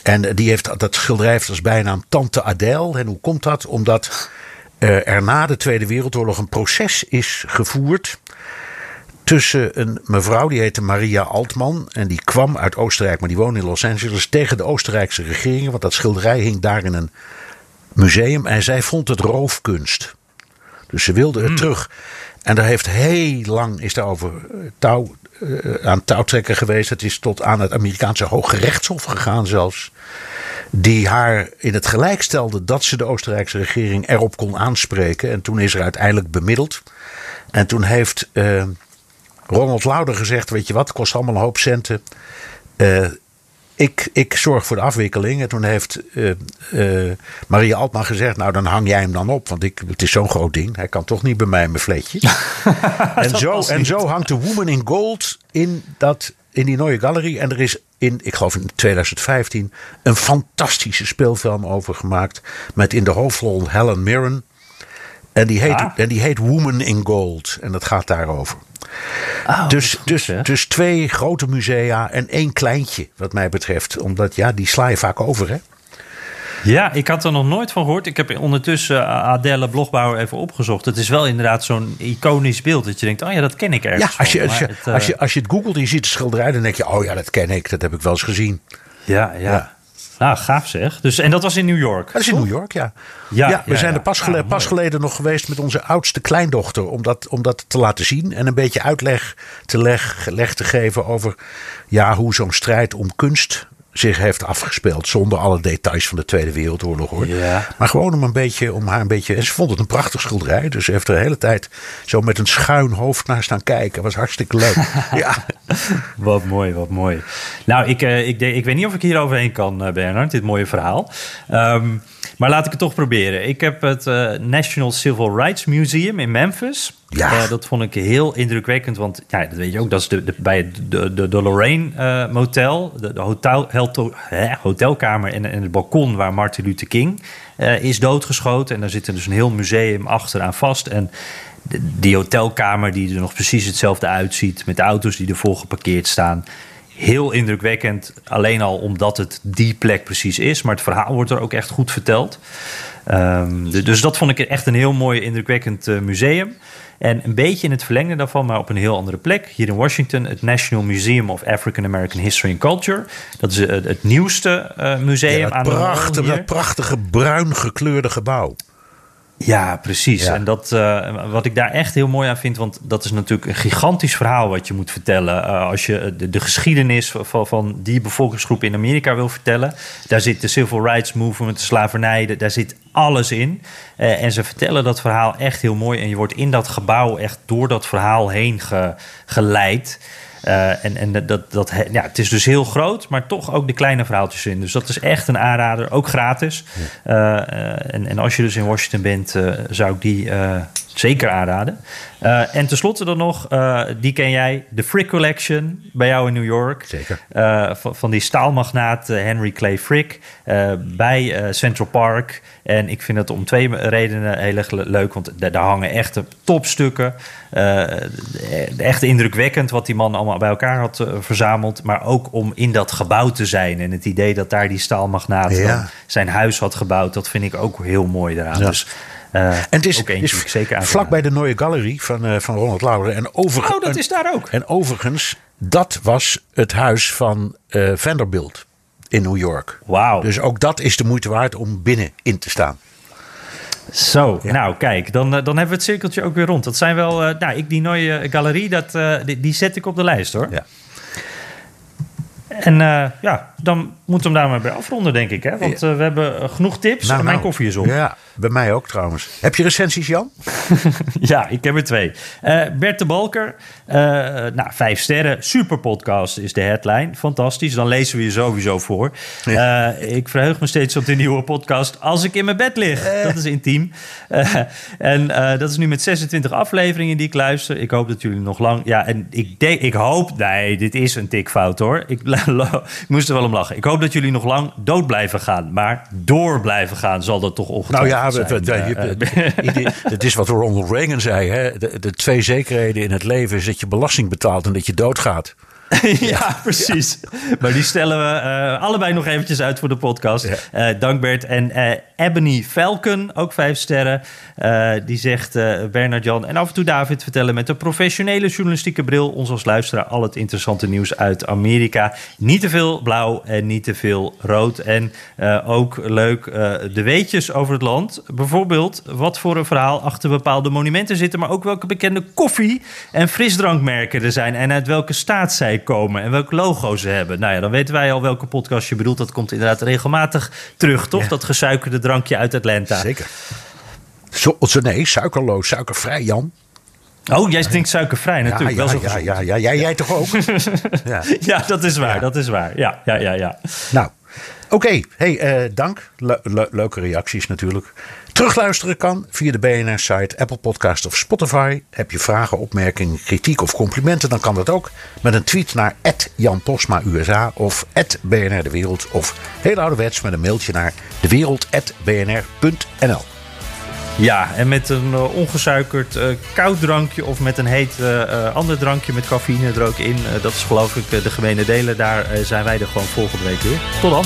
en die heeft, dat schilderij heeft als bijnaam Tante Adèle. En hoe komt dat? Omdat eh, er na de Tweede Wereldoorlog een proces is gevoerd tussen een mevrouw, die heette Maria Altman. En die kwam uit Oostenrijk, maar die woonde in Los Angeles. Tegen de Oostenrijkse regering. Want dat schilderij hing daar in een museum. En zij vond het roofkunst. Dus ze wilde het terug. En daar heeft heel lang is daarover eh, touw, aan touwtrekken geweest. Het is tot aan het Amerikaanse Hoge Rechtshof gegaan zelfs. Die haar in het gelijk stelde dat ze de Oostenrijkse regering erop kon aanspreken. En toen is er uiteindelijk bemiddeld. En toen heeft eh, Ronald Lauder gezegd: Weet je wat, kost allemaal een hoop centen. Eh, ik, ik zorg voor de afwikkeling. En toen heeft eh, Maria Altman gezegd: Nou, dan hang jij hem dan op. Want ik, het is zo'n groot ding. Hij kan toch niet bij mij mijn vleetje. en, zo, en zo hangt de Woman in Gold in, dat, in die Neue Galerie. En er is in, ik geloof in 2015, een fantastische speelfilm over gemaakt. Met in de hoofdrol Helen Mirren. En die, heet, Ah. en die heet Woman in Gold. En dat gaat daarover. dus, dus, hè? dus twee grote musea en één kleintje, wat mij betreft. Omdat ja, die sla je vaak over, hè? Ja, ik had er nog nooit van gehoord. Ik heb ondertussen uh, Adele Blogbauer even opgezocht. Het is wel inderdaad zo'n iconisch beeld dat je denkt, oh ja, dat ken ik ergens Ja, als je, van. als, je, het, eh, als, je, als je het googelt en je ziet de schilderij, dan denk je: oh ja, dat ken ik, dat heb ik wel eens gezien. Ja, ja. Ja. Nou, gaaf zeg. Dus, en dat was in New York. Dat is in New York, ja. Ja, we ja, zijn ja. er pas, Ah, gele- pas geleden nog geweest met onze oudste kleindochter. Om dat, om dat te laten zien. En een beetje uitleg te, leg, leg te geven over ja, hoe zo'n strijd om kunst zich heeft afgespeeld. Zonder alle details van de Tweede Wereldoorlog hoor. Ja. Maar gewoon om, een beetje, om haar een beetje. En ze vond het een prachtig schilderij. Dus ze heeft er de hele tijd zo met een schuin hoofd naar staan kijken. was hartstikke leuk. ja. Wat mooi, wat mooi. Nou, ik, eh, ik, denk- ik weet niet of ik hier overheen kan, eh, Bernard, dit mooie verhaal. Ehm, maar laat ik het toch proberen. Ik heb het eh, National Civil Rights Museum in Memphis. Ja. Eh, dat vond ik heel indrukwekkend, want ja, dat weet je ook, dat is de, bij de, de, de Lorraine eh, Motel, de, hotel, hotelkamer en, en het balkon waar Martin Luther King eh, is doodgeschoten. En daar zit er dus een heel museum achteraan vast. En die hotelkamer die er nog precies hetzelfde uitziet, met de auto's die ervoor geparkeerd staan. Heel indrukwekkend, alleen al omdat het die plek precies is. Maar het verhaal wordt er ook echt goed verteld. Ehm, de- dus dat vond ik echt een heel mooi, indrukwekkend eh, museum. En een beetje in het verlengde daarvan, maar op een heel andere plek. Hier in Washington, het National Museum of African American History and Culture. Dat is eh, het nieuwste eh, museum Ja, aan de prachtige, dat prachtige bruin gekleurde gebouw. Ja, precies. En dat, uh, wat ik daar echt heel mooi aan vind, want dat is natuurlijk een gigantisch verhaal wat je moet vertellen. Uh, als je de, de geschiedenis van, van, die bevolkingsgroep in Amerika wil vertellen, daar zit de Civil Rights Movement, de slavernij, daar zit alles in. Uh, en ze vertellen dat verhaal echt heel mooi. En je wordt in dat gebouw echt door dat verhaal heen ge, geleid. Uh, en en dat, dat, ja, het is dus heel groot, maar toch ook de kleine verhaaltjes in. Dus dat is echt een aanrader, ook gratis. Ja. Uh, en, en als je dus in Washington bent, zou ik die zeker aanraden. Uh, en tenslotte dan nog, uh, die ken jij, de Frick Collection bij jou in New York. Zeker. Uh, van, van, die staalmagnaat Henry Clay Frick bij Central Park. En ik vind het om twee redenen heel erg leuk, want daar hangen echte topstukken. echt indrukwekkend wat die man allemaal bij elkaar had verzameld. Maar ook om in dat gebouw te zijn. En het idee dat daar die staalmagnaat ja. zijn huis had gebouwd, dat vind ik ook heel mooi eraan. Ja. Dus en het is, is zeker vlak bij de Neue Galerie van, uh, van Ronald Lauder. En overigens, oh, dat is daar ook. En overigens, dat was het huis van uh, Vanderbilt in New York. Wauw. Dus ook dat is de moeite waard om binnen in te staan. Zo, ja. nou kijk, dan, dan hebben we het cirkeltje ook weer rond. Dat zijn wel, nou, ik, die Neue Galerie, dat, die, die zet ik op de lijst hoor. Ja. En uh, ja, dan moeten hem daar maar bij afronden, denk ik. Hè? Want uh, we hebben genoeg tips nou, en mijn nou, koffie is op. Ja, bij mij ook trouwens. Heb je recensies, Jan? ja, ik heb er twee. Uh, Bert de Balker, nou, vijf sterren. Super podcast is de headline. Fantastisch, dan lezen we je sowieso voor. Ja. ik verheug me steeds op de nieuwe podcast Als ik in mijn bed lig. Dat is intiem. en dat is nu met 26 afleveringen die ik luister. Ik hoop dat jullie nog lang... Ja, en ik, denk, ik hoop... Nee, dit is een tikfout hoor. Ik ik moest er wel om lachen. Ik hoop dat jullie nog lang dood blijven gaan. Maar door blijven gaan zal dat toch ongetwijfeld nou ja, zijn. Het is wat Ronald Reagan zei. Hè? De, de twee zekerheden in het leven is dat je belasting betaalt en dat je doodgaat. ja, precies. Maar die stellen we uh, allebei nog eventjes uit voor de podcast. Ja. Uh, dank Bert. En uh, Ebony Falcon, ook vijf sterren. die zegt Bernard Jan en af en toe David vertellen met een professionele journalistieke bril ons als luisteraar al het interessante nieuws uit Amerika. Niet te veel blauw en niet te veel rood. En ook leuk de weetjes over het land. Bijvoorbeeld wat voor een verhaal achter bepaalde monumenten zitten, maar ook welke bekende koffie- en frisdrankmerken er zijn en uit welke staat zij komen en welk logo ze hebben. Nou ja, dan weten wij al welke podcast je bedoelt. Dat komt inderdaad regelmatig terug, toch? Ja. Dat gesuikerde drankje uit Atlanta. Zeker. Zo, zo nee, suikerloos, suikervrij, Jan. Oh, jij drinkt suikervrij natuurlijk. Ja, ja, wel zo ja, ja, jij toch ook? ja. ja, dat is waar, dat is waar. Ja, ja, ja, ja. Nou, oké. Okay. Hey, uh, dank. Le le leuke reacties natuurlijk. Terugluisteren kan via de BNR-site, Apple Podcast of Spotify. Heb je vragen, opmerkingen, kritiek of complimenten, dan kan dat ook met een tweet naar Jan Posma USA of BNR De Wereld. Of heel ouderwets met een mailtje naar dewereld.bnr.nl. Ja, en met een uh, ongesuikerd uh, koud drankje of met een heet uh, ander drankje met cafeïne er ook in. dat is geloof ik de gemene delen. Daar zijn wij er gewoon volgende week weer. Tot dan.